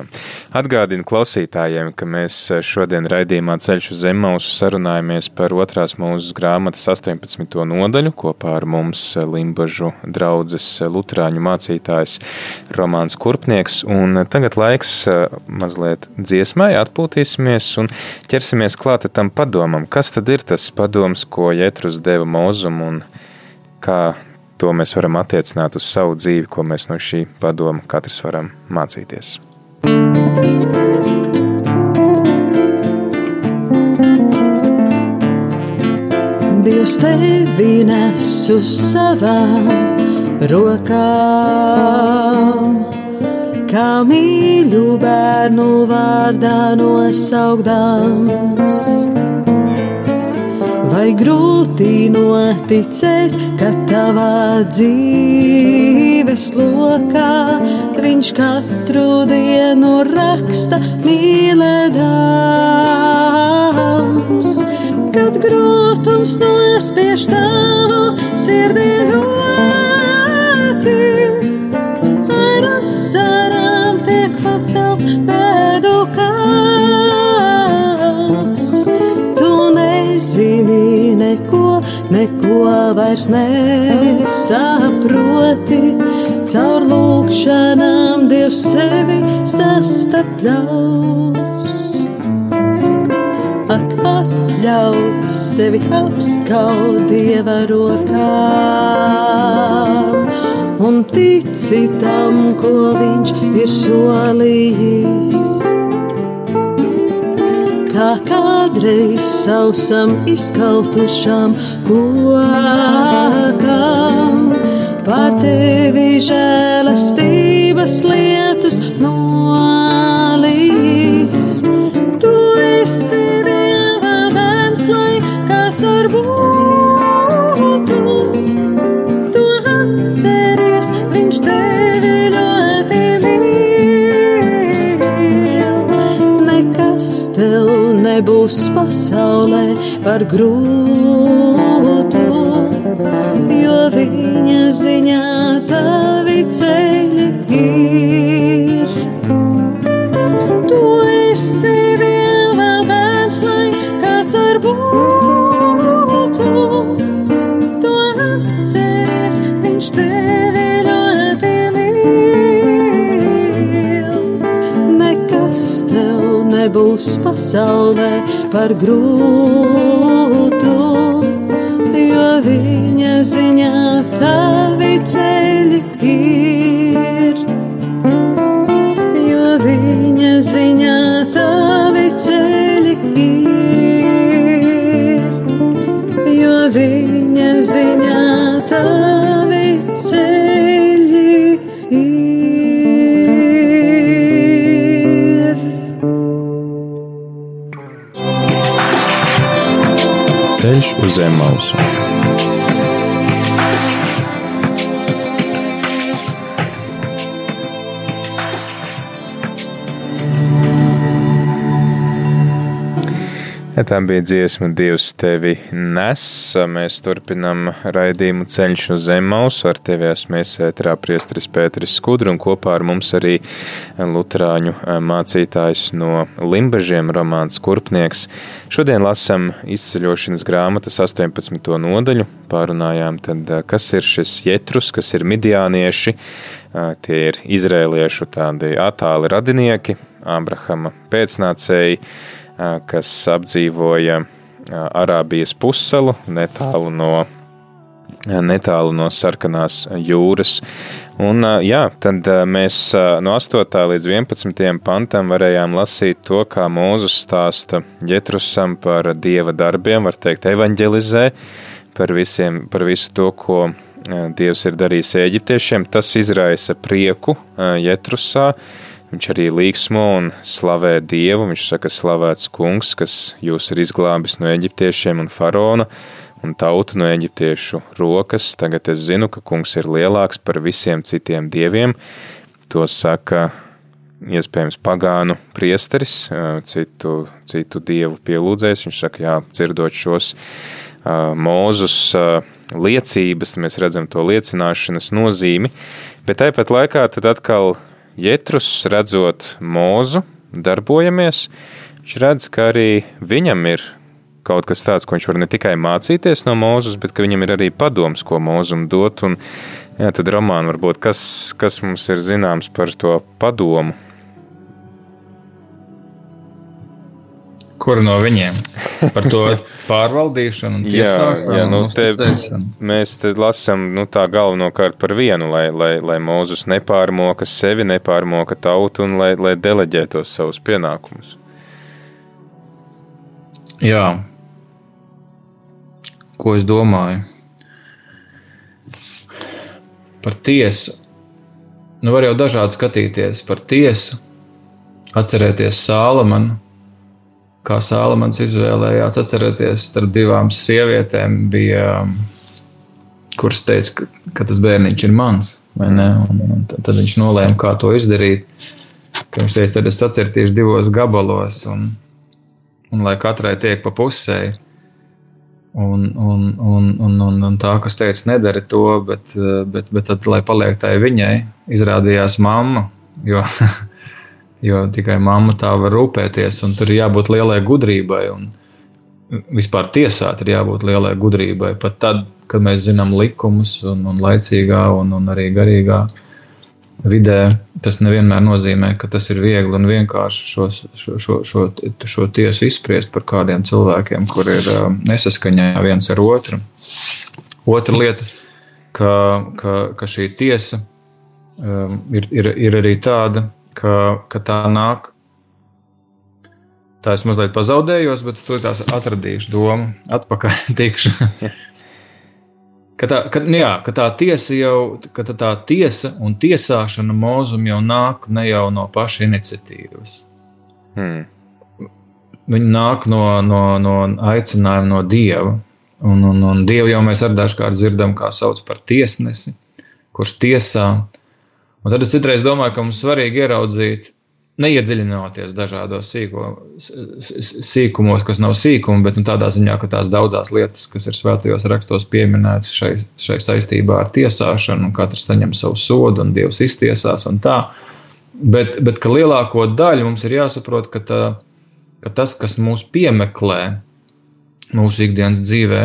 Atgādinu klausītājiem, ka mēs šodien raidījumā Ceļš uz Zemmausu sarunājamies par otrās mūsu grāmatas 18. nodaļu kopā ar mums Limbažu draudzes lutrāņu mācītājs Romāns Kurpnieks. Un tagad laiks mazliet dziesmai atpūtīsimies un ķersimies klāt tam padomam. Kas tad ir tas padoms, ko Jētrus deva mūzum un kā to mēs varam attiecināt uz savu dzīvi, ko mēs no šī padoma katrs varam mācīties. Dievs tevi nes uz savām rokām, kā mīļu bērnu vārdā nosaugdams Vai grūti noticēt, ka tavā dzīves lokā viņš katru dienu raksta mīlēdams? Kad grūtums nospiež tavu sirdī ļoti, ar asarām tiek pacelts pēdu neko, vairs nesaproti. Caur lūkšanām Dievs sevi sastapļaus. Ak, atļauj sevi apskaut Dieva rokām un tici tam, ko Viņš ir solījis kā kādreiz sausam izkaltušam kokam. Pār tevi žēlastības lietus nolīs. Par grūtu, jo viņa ziņā tavi ceļi ir. Tu esi Dieva bērns, lai kāds ar būtu, to atceries, viņš tevi ļoti mīl. Nekas tev nebūs pasaulē par grūtu, Tā bija dziesma, Dievs tevi nes. Mēs turpinām raidījumu ceļš uz Zemmausu. Ar tevi esmu es ētrā priestris Pēteris Skudru un kopā ar mums arī luterāņu mācītājs no Limbažiem Romāns Kurpnieks. Šodien lasam izceļošanas grāmatas 18. nodaļu. Pārunājām tad, kas ir šis jetrus, kas ir midiānieši. Tie ir izrēliešu tādi attāli radinieki, Abrahama pēcnācēji kas apdzīvoja Arābijas pussalu netālu no, netālu no sarkanās jūras. Un, jā, tad mēs no 8. līdz 11. pantam varējām lasīt to, kā Mūzus stāsta Ģetrusam par dieva darbiem, var teikt, evanģelizē par, visiem, par visu to, ko Dievs ir darījis eģiptiešiem. Tas izraisa prieku Ģetrusā. Viņš arī līksmo un slavē Dievu. Viņš saka, slavēts kungs, kas jūs ir izglābis no eģiptiešiem un faraona. un tautu no eģiptiešu rokas. Tagad es zinu, ka kungs ir lielāks par visiem citiem dieviem. To saka iespējams pagānu priesteris, citu, citu dievu pielūdzējs. Viņš saka, jā, dzirdot šos mūzus liecības, mēs redzam to liecināšanas nozīmi, bet tāpat laikā tad atkal Jetrus redzot mūzu, darbojamies, viņš redz, ka arī viņam ir kaut kas tāds, ko viņš var ne tikai mācīties no mūzes, bet viņam ir arī padoms, ko mūzum dot. Un, jā, tad romāna varbūt kas, kas mums ir zināms par to padomu Kuru no viņiem? Par to pārvaldīšanu, tiesāšanu, jā, jā, nu, te, mēs te lasām nu, tā galvenokārt par vienu, lai, lai, lai Mūzus nepārmoka sevi, nepārmoka tautu un lai, lai deleģē tos savus pienākumus. Jā. Ko es domāju? Par tiesu. Nu, var jau dažādi skatīties par tiesu, atcerēties Sālamanu kā Sālamans izvēlējās. Atcerieties, starp divām sievietēm bija, kuras teica, ka, ka tas bērniņš ir mans. Un, un tad, viņš nolēma, kā to izdarīt. Ka viņš teica, tad es sacertīšu divos gabalos, un, un lai katrai tiek pa pusē. Un, un, un, un, un, un tā, kas teica, nedara to, bet, bet, bet tad, lai paliek tai viņai, izrādījās mamma. Jo jo tikai mamma tā var rūpēties, un tur ir jābūt lielai gudrībai. Vispār tiesāt ir jābūt lielai gudrībai. Pat tad, kad mēs zinām likumus, un, un laicīgā, un, un arī garīgā vidē, tas nevienmēr nozīmē, ka tas ir viegli un vienkārši šo, šo, šo, šo, šo tiesu izspriest par kādiem cilvēkiem, kur ir um, nesaskaņā viens ar otru. Otra lieta, ka, ka, ka šī tiesa um, ir, ir, ir arī tāda, ka, ka tā nāk. Tā es mazliet pazaudējos, bet tur tās atradīšu domu, atpakaļ tikšu. ka, tā, ka, nu jā, ka tā tiesa jau, ka tā tiesa un tiesāšana mūzum jau nāk ne jau no paša iniciatīvas. Hmm. Viņi nāk no, no, no aicinājuma no dieva. Un, un, un dievu jau mēs arī dažkārt dzirdam, kā sauc par tiesnesi, kurš tiesā. Un tad es citreiz domāju, ka mums svarīgi ieraudzīt, neiedziļinoties dažādos sīko, sīkumos, kas nav sīkumi, bet nu, tādā ziņā, ka tās daudzās lietas, kas ir svētajos rakstos pieminētas šai, šai saistībā ar tiesāšanu, un katrs saņem savu sodu, un Dievs iztiesās un tā. Bet, bet ka lielāko daļu mums ir jāsaprot, ka, tā, ka tas, kas mūs piemeklē mūsu ikdienas dzīvē,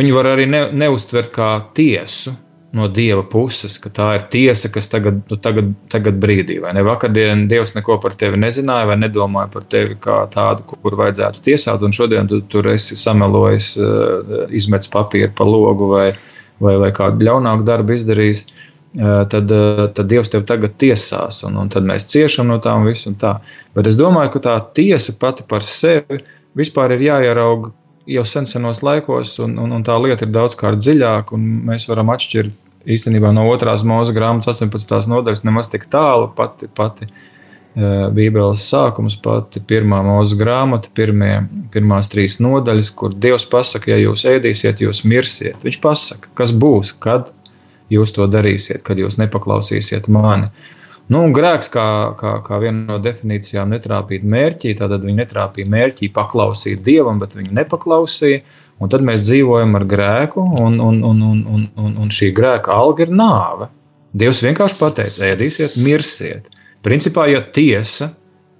viņi var arī ne, neuztvert kā tiesu no dieva puses, ka tā ir tiesa, kas tagad, nu, tagad, tagad brīdī, vai ne? Vakardien Dievs neko par tevi nezināja, vai nedomāja par tevi kā tādu, kur vajadzētu tiesāt, un šodien tu tur esi samelojis, eh, izmetis papīru pa logu vai, vai, vai kādu ļaunāku darbu izdarījis. Eh, tad, eh, tad Dievs tevi tagad tiesās, un, un tad mēs ciešam no tā un visu. Un tā. Bet es domāju, ka tā tiesa pati par sevi vispār ir jāierauga jau sen senos laikos, un, un, un tā lieta ir daudzkārt dziļāka, un mēs varam atšķirt īstenībā no otrās mūža grāmatas 18. nodaļas nemaz tik tālu. Pati, pati uh, Bībeles sākums, pati pirmā mūža grāmata, pirmie, pirmās trīs nodaļas, kur Dievs pasaka, ja jūs ēdīsiet, jūs mirsiet. Viņš pasaka, kas būs, kad jūs to darīsiet, kad jūs nepaklausīsiet mani. Nu, grēks, kā, kā, kā viena no definīcijām, netrāpīt mērķī. Tātad viņi netrāpīja mērķī paklausīt dievam, bet viņi nepaklausīja. Un tad mēs dzīvojam ar grēku, un, un, un, un, un, un, un šī grēka alga ir nāve. Dievs vienkārši pateica, ēdīsiet, mirsiet. Principā, ja tiesa,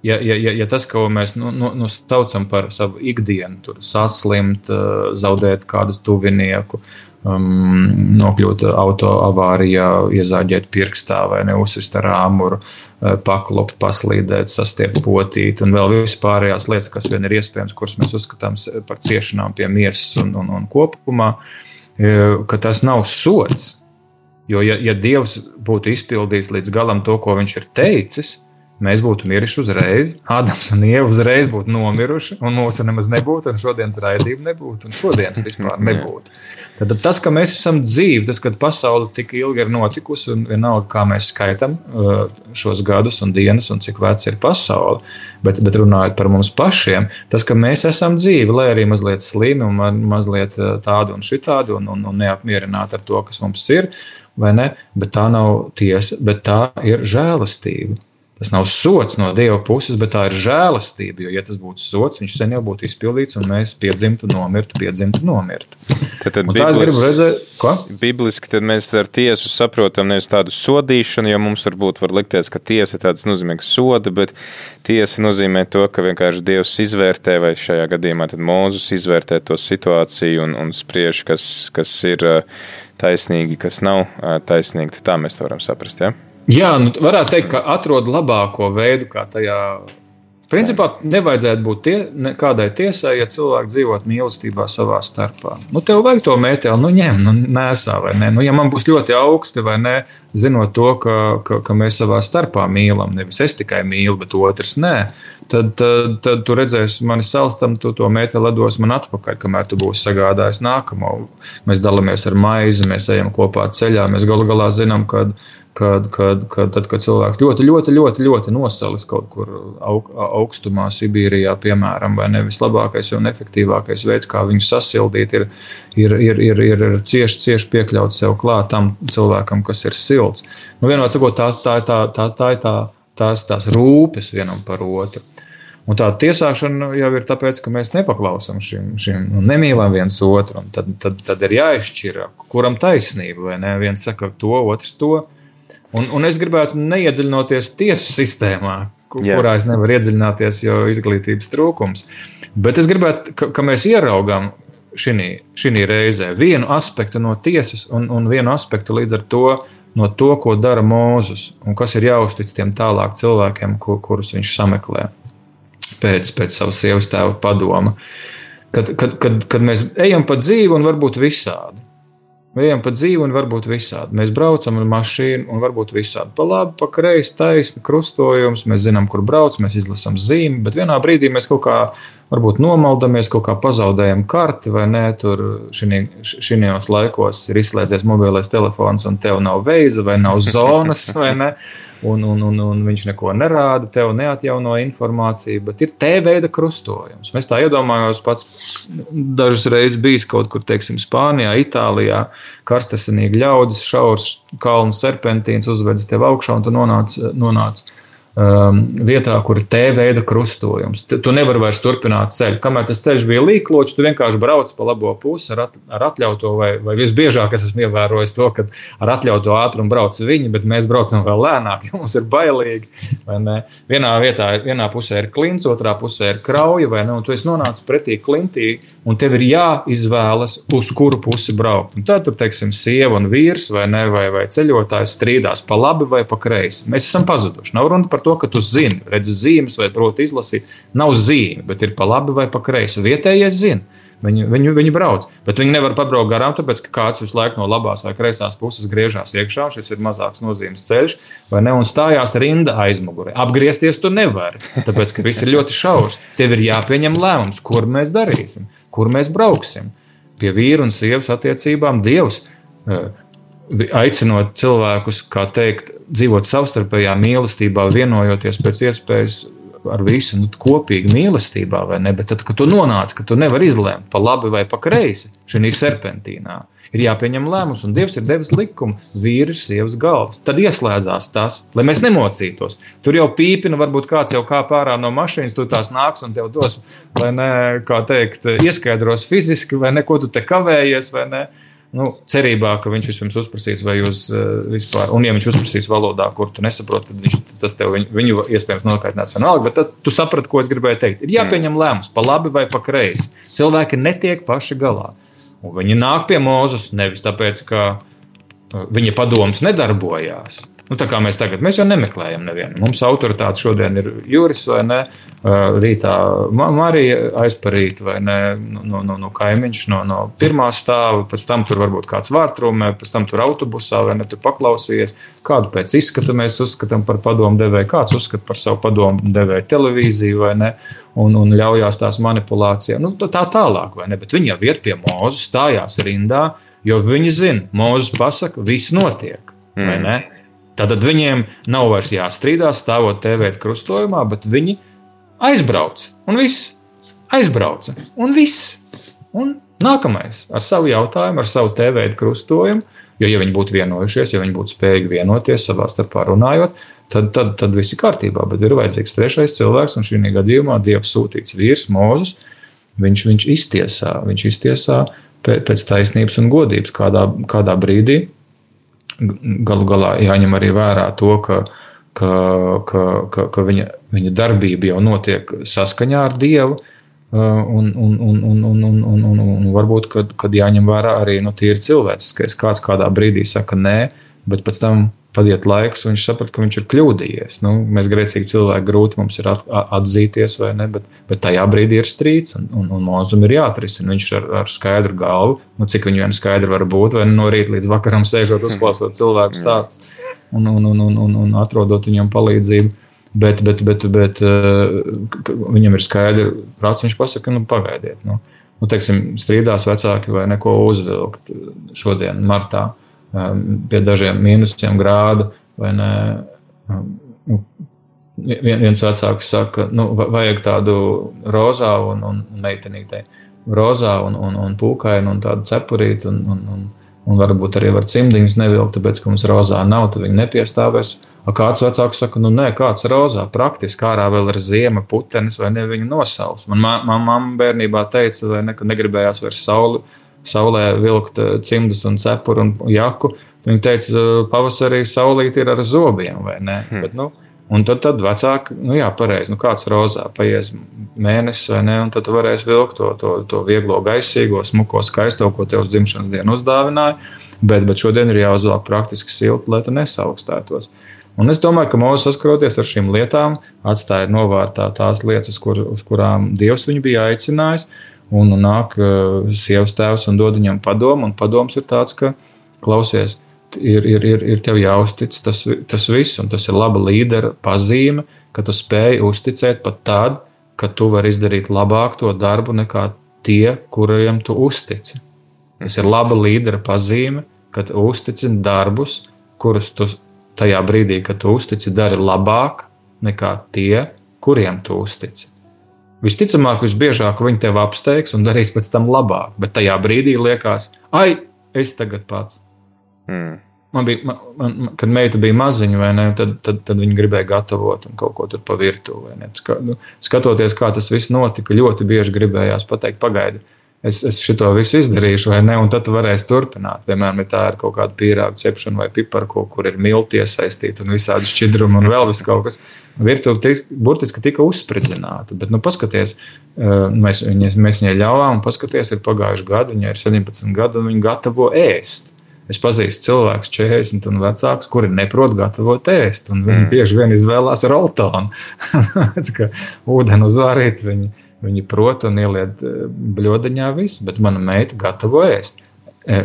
ja, ja, ja, ja tas, ko mēs nu, nu, nu, saucam par savu ikdienu, tur saslimt, zaudēt kādu tuvinieku, um, nokļūt auto avārijā, iezāģēt pirkstā vai neuzsist ar āmuru, uh, paklopt, paslīdēt, sastiept potīt un vēl vispārējās lietas, kas vien ir iespējams, kuras mēs uzskatām par ciešanām pie miesas un, un, un kopumā, uh, ka tas nav sots. Jo, ja, ja Dievs būtu izpildījis līdz galam to, ko viņš ir teicis, mēs būtu miruši uzreiz, Ādams un Ieva uzreiz būtu nomiruši, un mūsu nemaz nebūtu, un šodienas raidījuma nebūtu, un šodienas vispār nebūtu. Tad tas, ka mēs esam dzīvi, tas, ka pasaule tik ilgi ir notikusi, un vienalga, kā mēs skaitām uh, šos gadus un dienas, un cik vecs ir pasaule, bet, bet runājot par mums pašiem, tas, ka mēs esam dzīvi, lai arī mazliet slimi un mazliet uh, tādi un šitādi, un, un, un neapmierināti ar to, kas mums ir, vai ne? Bet tā nav tiesa, bet tā ir žēlastība. Tas nav sots no Dieva puses, bet tā ir žēlastība. Jo, ja tas būtu sots, viņš sen jau būtu izpildīts, un mēs piedzimtu, nomirtu, piedzimtu, nomirtu. Tad, tad tā es gribu redzēt, ko? Bibliski mēs ar tiesu saprotam nevis tādu sodīšanu, jo mums varbūt var likties, ka tiesa ir tāds nozīmīgs soda, bet tiesa nozīmē to, ka vienkārši Dievs izvērtē, vai šajā gadījumā tad Mūzus izvērtē to situāciju un, un spriež, kas, kas ir taisnīgi, kas nav taisnīgi. Tā mēs to varam saprast. Ja? Jā, nu, varētu teikt, ka atrod labāko veidu, kā tajā. Principā nevajadzētu būt tie, ne, kādai tiesai, ja cilvēki dzīvot mīlestībā savā starpā. Nu, tev vajag to mēteli, nu, ņem, nu, nesā vai nē. Nu, ja man būs ļoti augsti vai nē, zinot to, ka, ka, ka mēs savā starpā mīlam, nevis es tikai mīlu, bet otrs nē, tad, tad, tad tu redzēsi mani salstam, tu to mēteli dos man atpakaļ, kamēr tu būsi sagādājis nākamo. Mēs dalāmies ar maizi, mēs ejam kopā ceļā, mēs galu galā zinām, ka kad, kad, kad, tad, kad cilvēks ļoti, ļoti, ļoti, ļoti nosalis kaut kur aug, augstumā, Sibīrijā, piemēram, vai nevis labākais un efektīvākais veids, kā viņu sasildīt, ir, ir, ir, ir, ir, ir cieši, cieši piekļaut sev klāt tam cilvēkam, kas ir silts. Nu, vienmēr sakot, tā, tā, tā, tā, tā ir tā, tās, tās rūpes vienam par otru. Un tā tiesāšana jau ir tāpēc, ka mēs nepaklausām šim, šim nu, nemīlam viens otru. Tad, tad, tad ir jāizšķir, kuram taisnība? Viens saka to, otrs to. Un, un es gribētu neiedziļinoties tiesu sistēmā, Jā. kurā es nevaru iedziļināties, jo izglītības trūkums. Bet es gribētu, ka, ka mēs ieraugām šī reizē vienu aspektu no tiesas un, un vienu aspektu līdz ar to no to, ko dara Mūzus un kas ir jāuztic tiem tālāk cilvēkiem, kur, kurus viņš sameklē pēc, pēc savas sievas tēva padoma. Kad, kad, kad, kad mēs ejam pa dzīvi un varbūt visādi. Ejam pa dzīvi un varbūt visādi. Mēs braucam ar mašīnu un varbūt visādi. Pa labi, pa kreisi, taisni, krustojums. Mēs zinām, kur brauc, mēs izlasām zīmi, bet vienā brīdī mēs kaut kā varbūt nomaldamies, kaut kā pazaudējam karti vai nē. Tur šajos laikos ir izslēdzies mobilais telefons un tev nav veiza vai nav zonas vai ne un, un, un, un viņš neko nerāda, tev neatjauno informāciju, bet ir T veida krustojums. Mēs tā iedomājos, pats dažas reizes bijis kaut kur, teiksim, Spānijā, Itālijā, karstasinīgi ļaudis, šaurs kalnu serpentīns uzvedas tev augšā un tu nonāc, nonāc um, vietā, kur ir T-veida krustojums. Tu nevari vairs turpināt ceļu. Kamēr tas ceļš bija līklots, tu vienkārši brauc pa labo pusi ar, at, ar atļautu, vai, vai visbiežāk es esmu ievērojis to, ka ar atļautu ātrumu brauc viņi, bet mēs braucam vēl lēnāk, jo mums ir bailīgi. Vienā vietā, vienā pusē ir klints, otrā pusē ir krauja, vai ne? Un tu esi nonācis pretī klintī, un tev ir jāizvēlas, uz kuru pusi braukt. Un tad tur, teiksim, sieva un vīrs vai, ne, vai, vai ceļotājs strīdās pa labi vai pa kreisi. Mēs esam pazuduši. Nav runa par par to, ka tu zini, redzi zīmes vai proti izlasīt. Nav zīme, bet ir pa labi vai pa kreisi. Vietējais zina. Viņi, viņi, viņi brauc, bet viņi nevar pabraukt garām, tāpēc ka kāds visu laiku no labās vai kreisās puses griežās iekšā. Šis ir mazāks nozīmes ceļš, vai ne? Un stājās rinda aizmugurē. Apgriezties tu nevari, tāpēc ka viss ir ļoti šaurs. Tev ir jāpieņem lēmums, kur mēs darīsim, kur mēs brauksim. Pie vīra un sievas attiecībām Dievs eh, aicinot cilvēkus, kā teikt, dzīvot savstarpējā mīlestībā, vienojoties pēc iespējas ar visu nu, kopīgi mīlestībā, vai ne? Bet tad, kad tu nonāc, ka tu nevari izlēmt pa labi vai pa kreisi šajā serpentīnā, ir jāpieņem lēmums, un Dievs ir devis likumu vīriešu, sievas galvas. Tad ieslēdzās tas, lai mēs nemocītos. Tur jau pīpina, varbūt kāds jau kāp ārā no mašīnas, tu tās nāks un tev dos, lai ne, kā teikt, ieskaidros fiziski, vai neko tu te kavējies, vai ne. Nu, cerībā, ka viņš vispirms uzprasīs, vai jūs uh, vispār, un ja viņš uzprasīs valodā, kur tu nesaproti, tad viņš, tas tev viņu, viņu iespējams nokaitinās vienalga, bet tas, tu saprati, ko es gribēju teikt. Ir jāpieņem lēmums, pa labi vai pa kreisi. Cilvēki netiek paši galā. Un viņi nāk pie Mozus nevis tāpēc, ka uh, viņa padoms nedarbojās. Nu, tā kā mēs tagad, mēs jau nemeklējam nevienu. Mums autoritāte šodien ir Juris vai ne, rītā Marija aizparīt vai ne no, no, no kaimiņš, no, no pirmā stāva, pēc tam tur varbūt kāds vārtrūmē, pēc tam tur autobusā vai ne tur paklausījies, kādu pēc izskata mēs uzskatām par padomu devēju, kāds uzskata par savu padomu devēju televīziju vai ne, un, un ļaujās tās manipulācijā. Nu, tā tālāk, vai ne, bet viņi jau iet pie mūzes, stājās rindā, jo viņi zina, mūzes pasaka, viss notiek, Mm. Tātad viņiem nav vairs jāstrīdās, stāvot TV krustojumā, bet viņi aizbrauc un viss. Aizbrauca un viss. Un nākamais ar savu jautājumu, ar savu TV krustojumu. Jo, ja viņi būtu vienojušies, ja viņi būtu spējīgi vienoties savā starpā runājot, tad, tad, tad viss ir kārtībā. Bet ir vajadzīgs trešais cilvēks, un šī gadījumā Dieva sūtīts vīrs Mozus. Viņš, viņš iztiesā, viņš iztiesā pē- pēc taisnības un godības kādā, kādā brīdī galu galā jāņem arī vērā to, ka, ka, ka, ka, ka viņa, viņa darbība jau notiek saskaņā ar Dievu. uh, Un, un, un, un, un, un, un, un, un varbūt, kad, kad jāņem vērā arī nu, tīri cilvēciskais. Kāds kādā brīdī saka nē, bet pēc tam padiet laiks, un viņš saprot, ka viņš ir kļūdījies. Nu, mēs grēcīgi cilvēki grūti mums ir at, atzīties, vai ne, bet, bet tajā brīdī ir strīds, un, un, un mūzum ir jāatrisina. Viņš ar, ar skaidru galvu, nu, cik viņu vien skaidri var būt, vai no rīta līdz vakaram sēžot, uzklausot cilvēku stāstus un, un, un, un, un, un atrodot viņam palīdzību. Bet, bet, bet, bet k- viņam ir skaidrs, prāts, viņš pasaka, nu, pagaidiet. Nu, nu, teiksim, strīdās vecāki vai neko uzvilkt šodien, martā, pie dažiem mīnusiem grādu. vai Ne, um, nu, vien- viens vecāks saka, nu, va- vajag tādu rozā un, un meitenītei. Rozā un, un, un pūkainu un tādu cepurīti. Un, un, un, un varbūt arī var cimdiņus nevilkt, tāpēc, ka mums rozā nav, tad viņi nepiestāvēs. A kāds vecāks saka, nu nē, kāds rozā, praktiski ārā vēl ir ziema, putenis vai ne viņa nosals. Man ma- ma- mamma bērnībā teica, vai ne, ka negribējās vairs sauli, saulē vilkt eh, cimdus un cepuru un jaku. Viņa teica, "Eh, pavasarī saulīt ir ar zobiem, vai ne? Hmm. Bet, nu, Un tad, tad vecāki, nu jā, pareizi, nu kāds rozā paies mēnesis vai ne, un tad tu varēsi vilkt to, to, to vieglo, gaisīgo, smuko, skaisto, ko tev uz dzimšanas dienu uzdāvināja. Bet, bet šodien ir jāuzvelk praktiski silti, lai tu nesaukstētos. Un es domāju, ka mūsu saskaroties ar šīm lietām, atstāja novārtā tās lietas, kur, uz kurām Dievs viņu bija aicinājis. Un, un nāk uh, sievas tēvs un dod viņam padomu. Un padoms ir tāds, ka klausies, ir, ir, ir, ir tev jāuztic tas, tas viss, un tas ir laba līdera pazīme, ka tu spēj uzticēt pat tad, kad tu vari izdarīt labāk to darbu nekā tie, kuriem tu uztici. Tas ir laba līdera pazīme, kad uztici darbus, kurus tu tajā brīdī, kad tu uztici, dari labāk nekā tie, kuriem tu uztici. Visticamāk, visbiežāk viņi tevi apsteigs un darīs pēc tam labāk, bet tajā brīdī liekas, ai, es tagad pats. Mm. Man bija, man, man, kad meita bija maziņa, vai ne, tad, tad, tad viņa gribēja gatavot un kaut ko tur pa virtuvi. Nu, skatoties, kā tas viss notika, ļoti bieži gribējās pateikt, pagaidi, es, es šo visu izdarīšu, vai ne, un tad tu varēsi turpināt. Piemēram, ja tā ir kaut kāda pīrāga cepšana vai piparko, kur ir milti iesaistīti un visādi šķidrumi un vēl viss kaut kas. Virtuve burtiski tika uzspridzināta, bet, nu, paskaties, eh, mēs, viņas, mēs viņai ļāvām, un paskaties, ir pagājuši gadi, viņai ir 17 gadi, un viņa gatavo ēst. Es pazīstu cilvēkus, 40 un vecākus, kuri neprot gatavot ēst. Viņi mm. bieži vien izvēlās roltonu. ka ūdeni uzvārīt, viņi, viņi prot un ieliet eh, bļodiņā visu, bet mana meita gatavo ēst. E,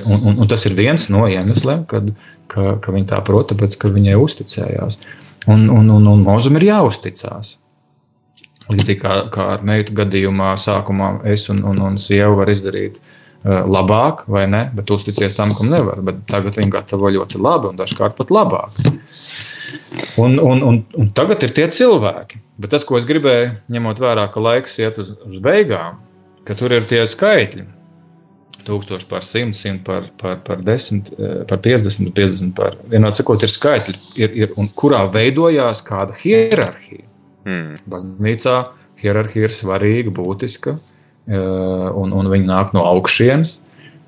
Un, un, un tas ir viens no iemesliem, kad, ka, ka viņa tā prot, tāpēc, ka viņai uzticējās. Un, un, un, un mūzum ir jāuzticās. Līdzīgi kā, kā ar meitu gadījumā, sākumā es un, un, un sieva var izdarīt uh, labāk, vai ne? Bet uzticies tam, kam nevar. Bet tagad viņi gatavo ļoti labi un dažkārt pat labāk. Un, un, un, un tagad ir tie cilvēki. Bet tas, ko es gribēju, ņemot vērā, ka laiks iet uz, uz beigām, ka tur ir tie skaitļi. 1000 par 100, 100 par, par, par 10, eh, par 50, 50 par vienādi sakot, ir skaitļi, ir, ir, un kurā veidojās kāda hierarhija. Mm. Baznīcā hierarhija ir svarīga, būtiska, eh, un, un viņi nāk no augšienes.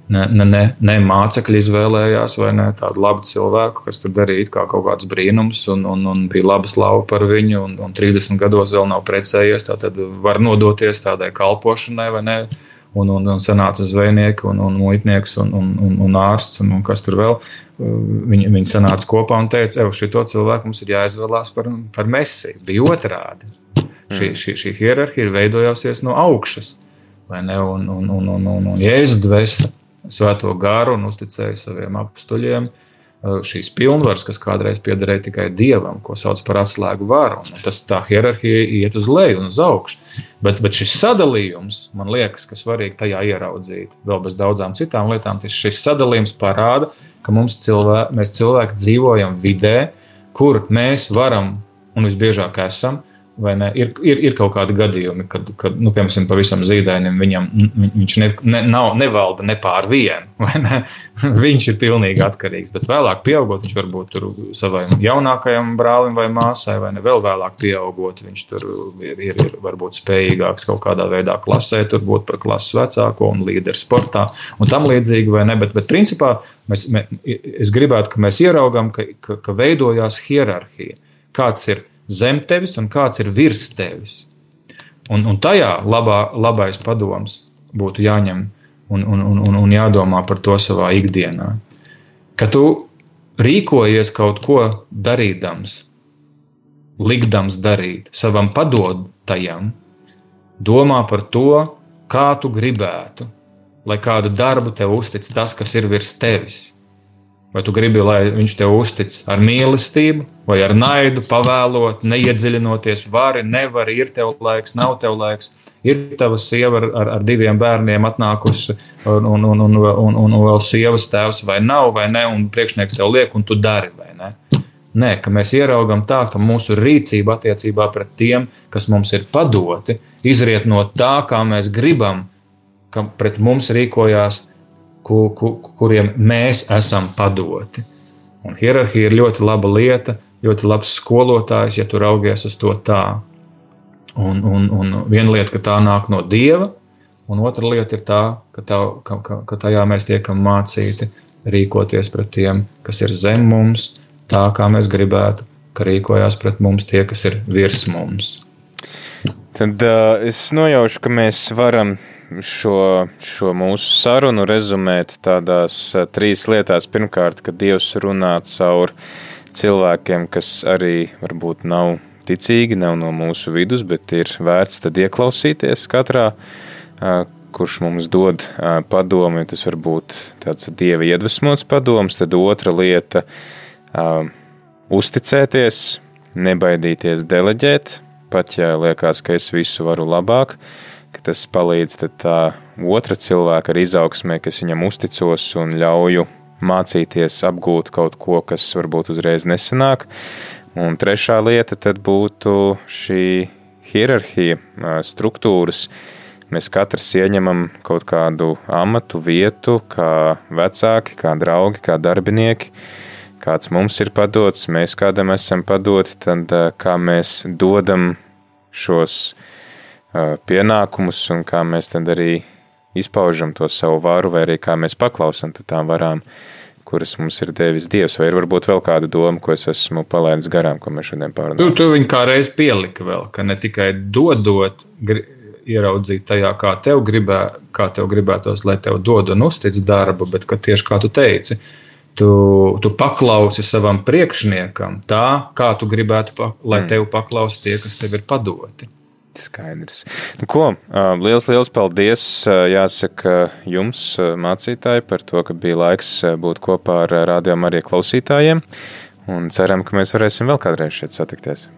Ne, ne, ne, ne mācekļi izvēlējās, vai ne tādu labu cilvēku, kas tur darīja kaut kāds brīnums, un, un, un bija laba slava par viņu, un, un 30 gados vēl nav precējies. Tad var nodoties tādai kalpošanai, vai ne? Un, un, un sanāca zvejnieki, un, un muitnieks, un, un, un, un ārsts, un, un kas tur vēl. Viņi, viņi sanāca kopā un teica, ka šito cilvēku mums ir jāizvēlās par, par mesiju. Bija otrādi. Šī, šī, šī hierarhija ir veidojusies no augšas. Un, un, un, un, un, un, un Jēzus dvēseli svēto garu un uzticēja saviem apstuļiem šīs pilnvaras, kas kādreiz piederēja tikai dievam, ko sauc par atslēgu varu. Un tas tā hierarhija iet uz leju un uz augšu. Bet, bet šis sadalījums, man liekas, ka svarīgi tajā ieraudzīt, vēl bez daudzām citām lietām, tas šis sadalījums parāda, ka cilvēki, mēs cilvēki dzīvojam vidē, kur mēs varam un visbiežāk esam Ir, ir, ir kaut kādi gadījumi, kad, kad nu, piemēram, pavisam zīdainim viņam, viņš ne, ne, nav, nevalda ne pār vienu. Ne? viņš ir pilnīgi atkarīgs. Bet vēlāk, pieaugot, viņš varbūt tur savam jaunākajam brālim vai māsai, vai ne vēl vēlāk, pieaugot, viņš tur ir, ir, ir varbūt spējīgāks kaut kādā veidā klasē, tur būt par klases vecāko un līderu sportā un tam līdzīgi, vai ne. Bet, bet principā mēs, mē, es gribētu, ka mēs ieraugam, ka, ka, ka veidojās hierarhija. Kāds ir? Zem tevis un kāds ir virs tevis. Un, un tajā labā, labais padoms būtu jāņem un, un, un, un jādomā par to savā ikdienā. Ka tu rīkojies kaut ko darīdams, likdams darīt savam padotajam, domā par to, kā tu gribētu, lai kādu darbu tev uztic tas, kas ir virs tevis. Vai tu gribi, lai viņš tev uztic ar mīlestību, vai ar naidu, pavēlot, neiedziļinoties, vari, nevari, ir tev laiks, nav tev laiks, ir tava sieva ar, ar, diviem bērniem atnākusi, un, un, un, un, un, un vēl sievas tēvs, vai nav, vai ne, un priekšnieks tev liek, un tu dari, vai ne. Nē, ka mēs ieraugam tā, ka mūsu rīcība attiecībā pret tiem, kas mums ir padoti, izriet no tā, kā mēs gribam, ka pret mums rīkojās ku, ku, kuriem mēs esam padoti. Un hierarhija ir ļoti laba lieta, ļoti labs skolotājs, ja tu raugies uz to tā. Un, un, un viena lieta, ka tā nāk no dieva, un otra lieta ir tā, ka, tā, ka, ka, ka tajā mēs tiekam mācīti rīkoties pret tiem, kas ir zem mums, tā kā mēs gribētu, ka rīkojās pret mums tie, kas ir virs mums. Tad uh, es nojaušu, ka mēs varam šo, šo mūsu sarunu rezumēt tādās trīs lietās. Pirmkārt, ka Dievs runā caur cilvēkiem, kas arī varbūt nav ticīgi, nav no mūsu vidus, bet ir vērts tad ieklausīties katrā, kurš mums dod padomu. Tas var būt tāds dieva iedvesmots padoms, tad otra lieta - uzticēties, nebaidīties deleģēt, pat ja liekas, ka es visu varu labāk ka tas palīdz tā otra cilvēka izaugsmē, kas viņam uzticos un ļauju mācīties apgūt kaut ko, kas varbūt uzreiz nesanāk. Un trešā lieta būtu šī hierarhija, struktūras. Mēs katrs ieņemam kaut kādu amatu, vietu, kā vecāki, kā draugi, kā darbinieki. Kāds mums ir padots, mēs kādam esam padoti, tad kā mēs dodam šos pienākumus un kā mēs tad arī izpaužam to savu varu, vai arī kā mēs paklausam tām varām, kuras mums ir devis Dievs, vai ir varbūt vēl kāda doma, ko es esmu palaidis garām, ko mēs šodien pārunājam. Tu, tu viņu kā reiz pielika vēl, ka ne tikai dodot, ieraudzīt tajā, kā tev, gribē, kā tev gribētos, lai tev dod un uztic darbu, bet ka tieši kā tu teici, tu, tu paklausi savam priekšniekam tā, kā tu gribētu, lai mm. tev paklaus tie, kas tev ir padoti. Skaidrs. Nu, ko, liels, liels paldies jāsaka jums, mācītāji, par to, ka bija laiks būt kopā ar rādījumam arī klausītājiem. Un ceram, ka mēs varēsim vēl kādreiz šeit satikties.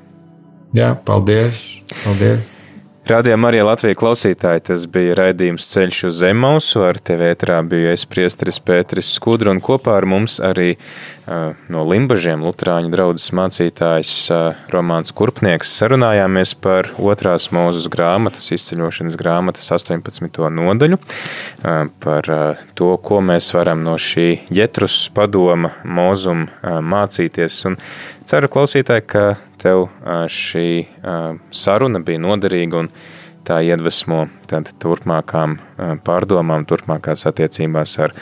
Jā, paldies! paldies. Rādījām arī Latvijas klausītāji, tas bija raidījums Ceļš uz Zemausu, ar tevi ētrā biju es priesteris Pēteris Skudra, un kopā ar mums arī uh, no Limbažiem Lutrāņu draudzes mācītājs uh, Romāns Kurpnieks. Sarunājāmies par otrās mūzes grāmatas, izceļošanas grāmatas 18. nodaļu, uh, par uh, to, ko mēs varam no šī Jetrus padoma mūzuma uh, mācīties, un ceru klausītāji, ka tev šī saruna bija noderīga un tā iedvesmo turpmākām pārdomām, turpmākās attiecībās ar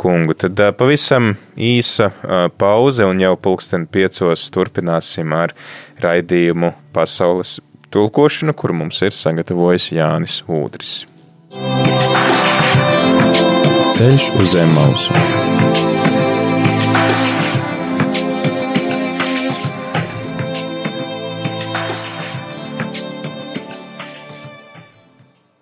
kungu. Tad pavisam īsa pauze un jau pulksten piecos turpināsim ar raidījumu pasaules tulkošanu, kur mums ir sagatavojis Jānis Ūdris. Ceļš uz zem mausu.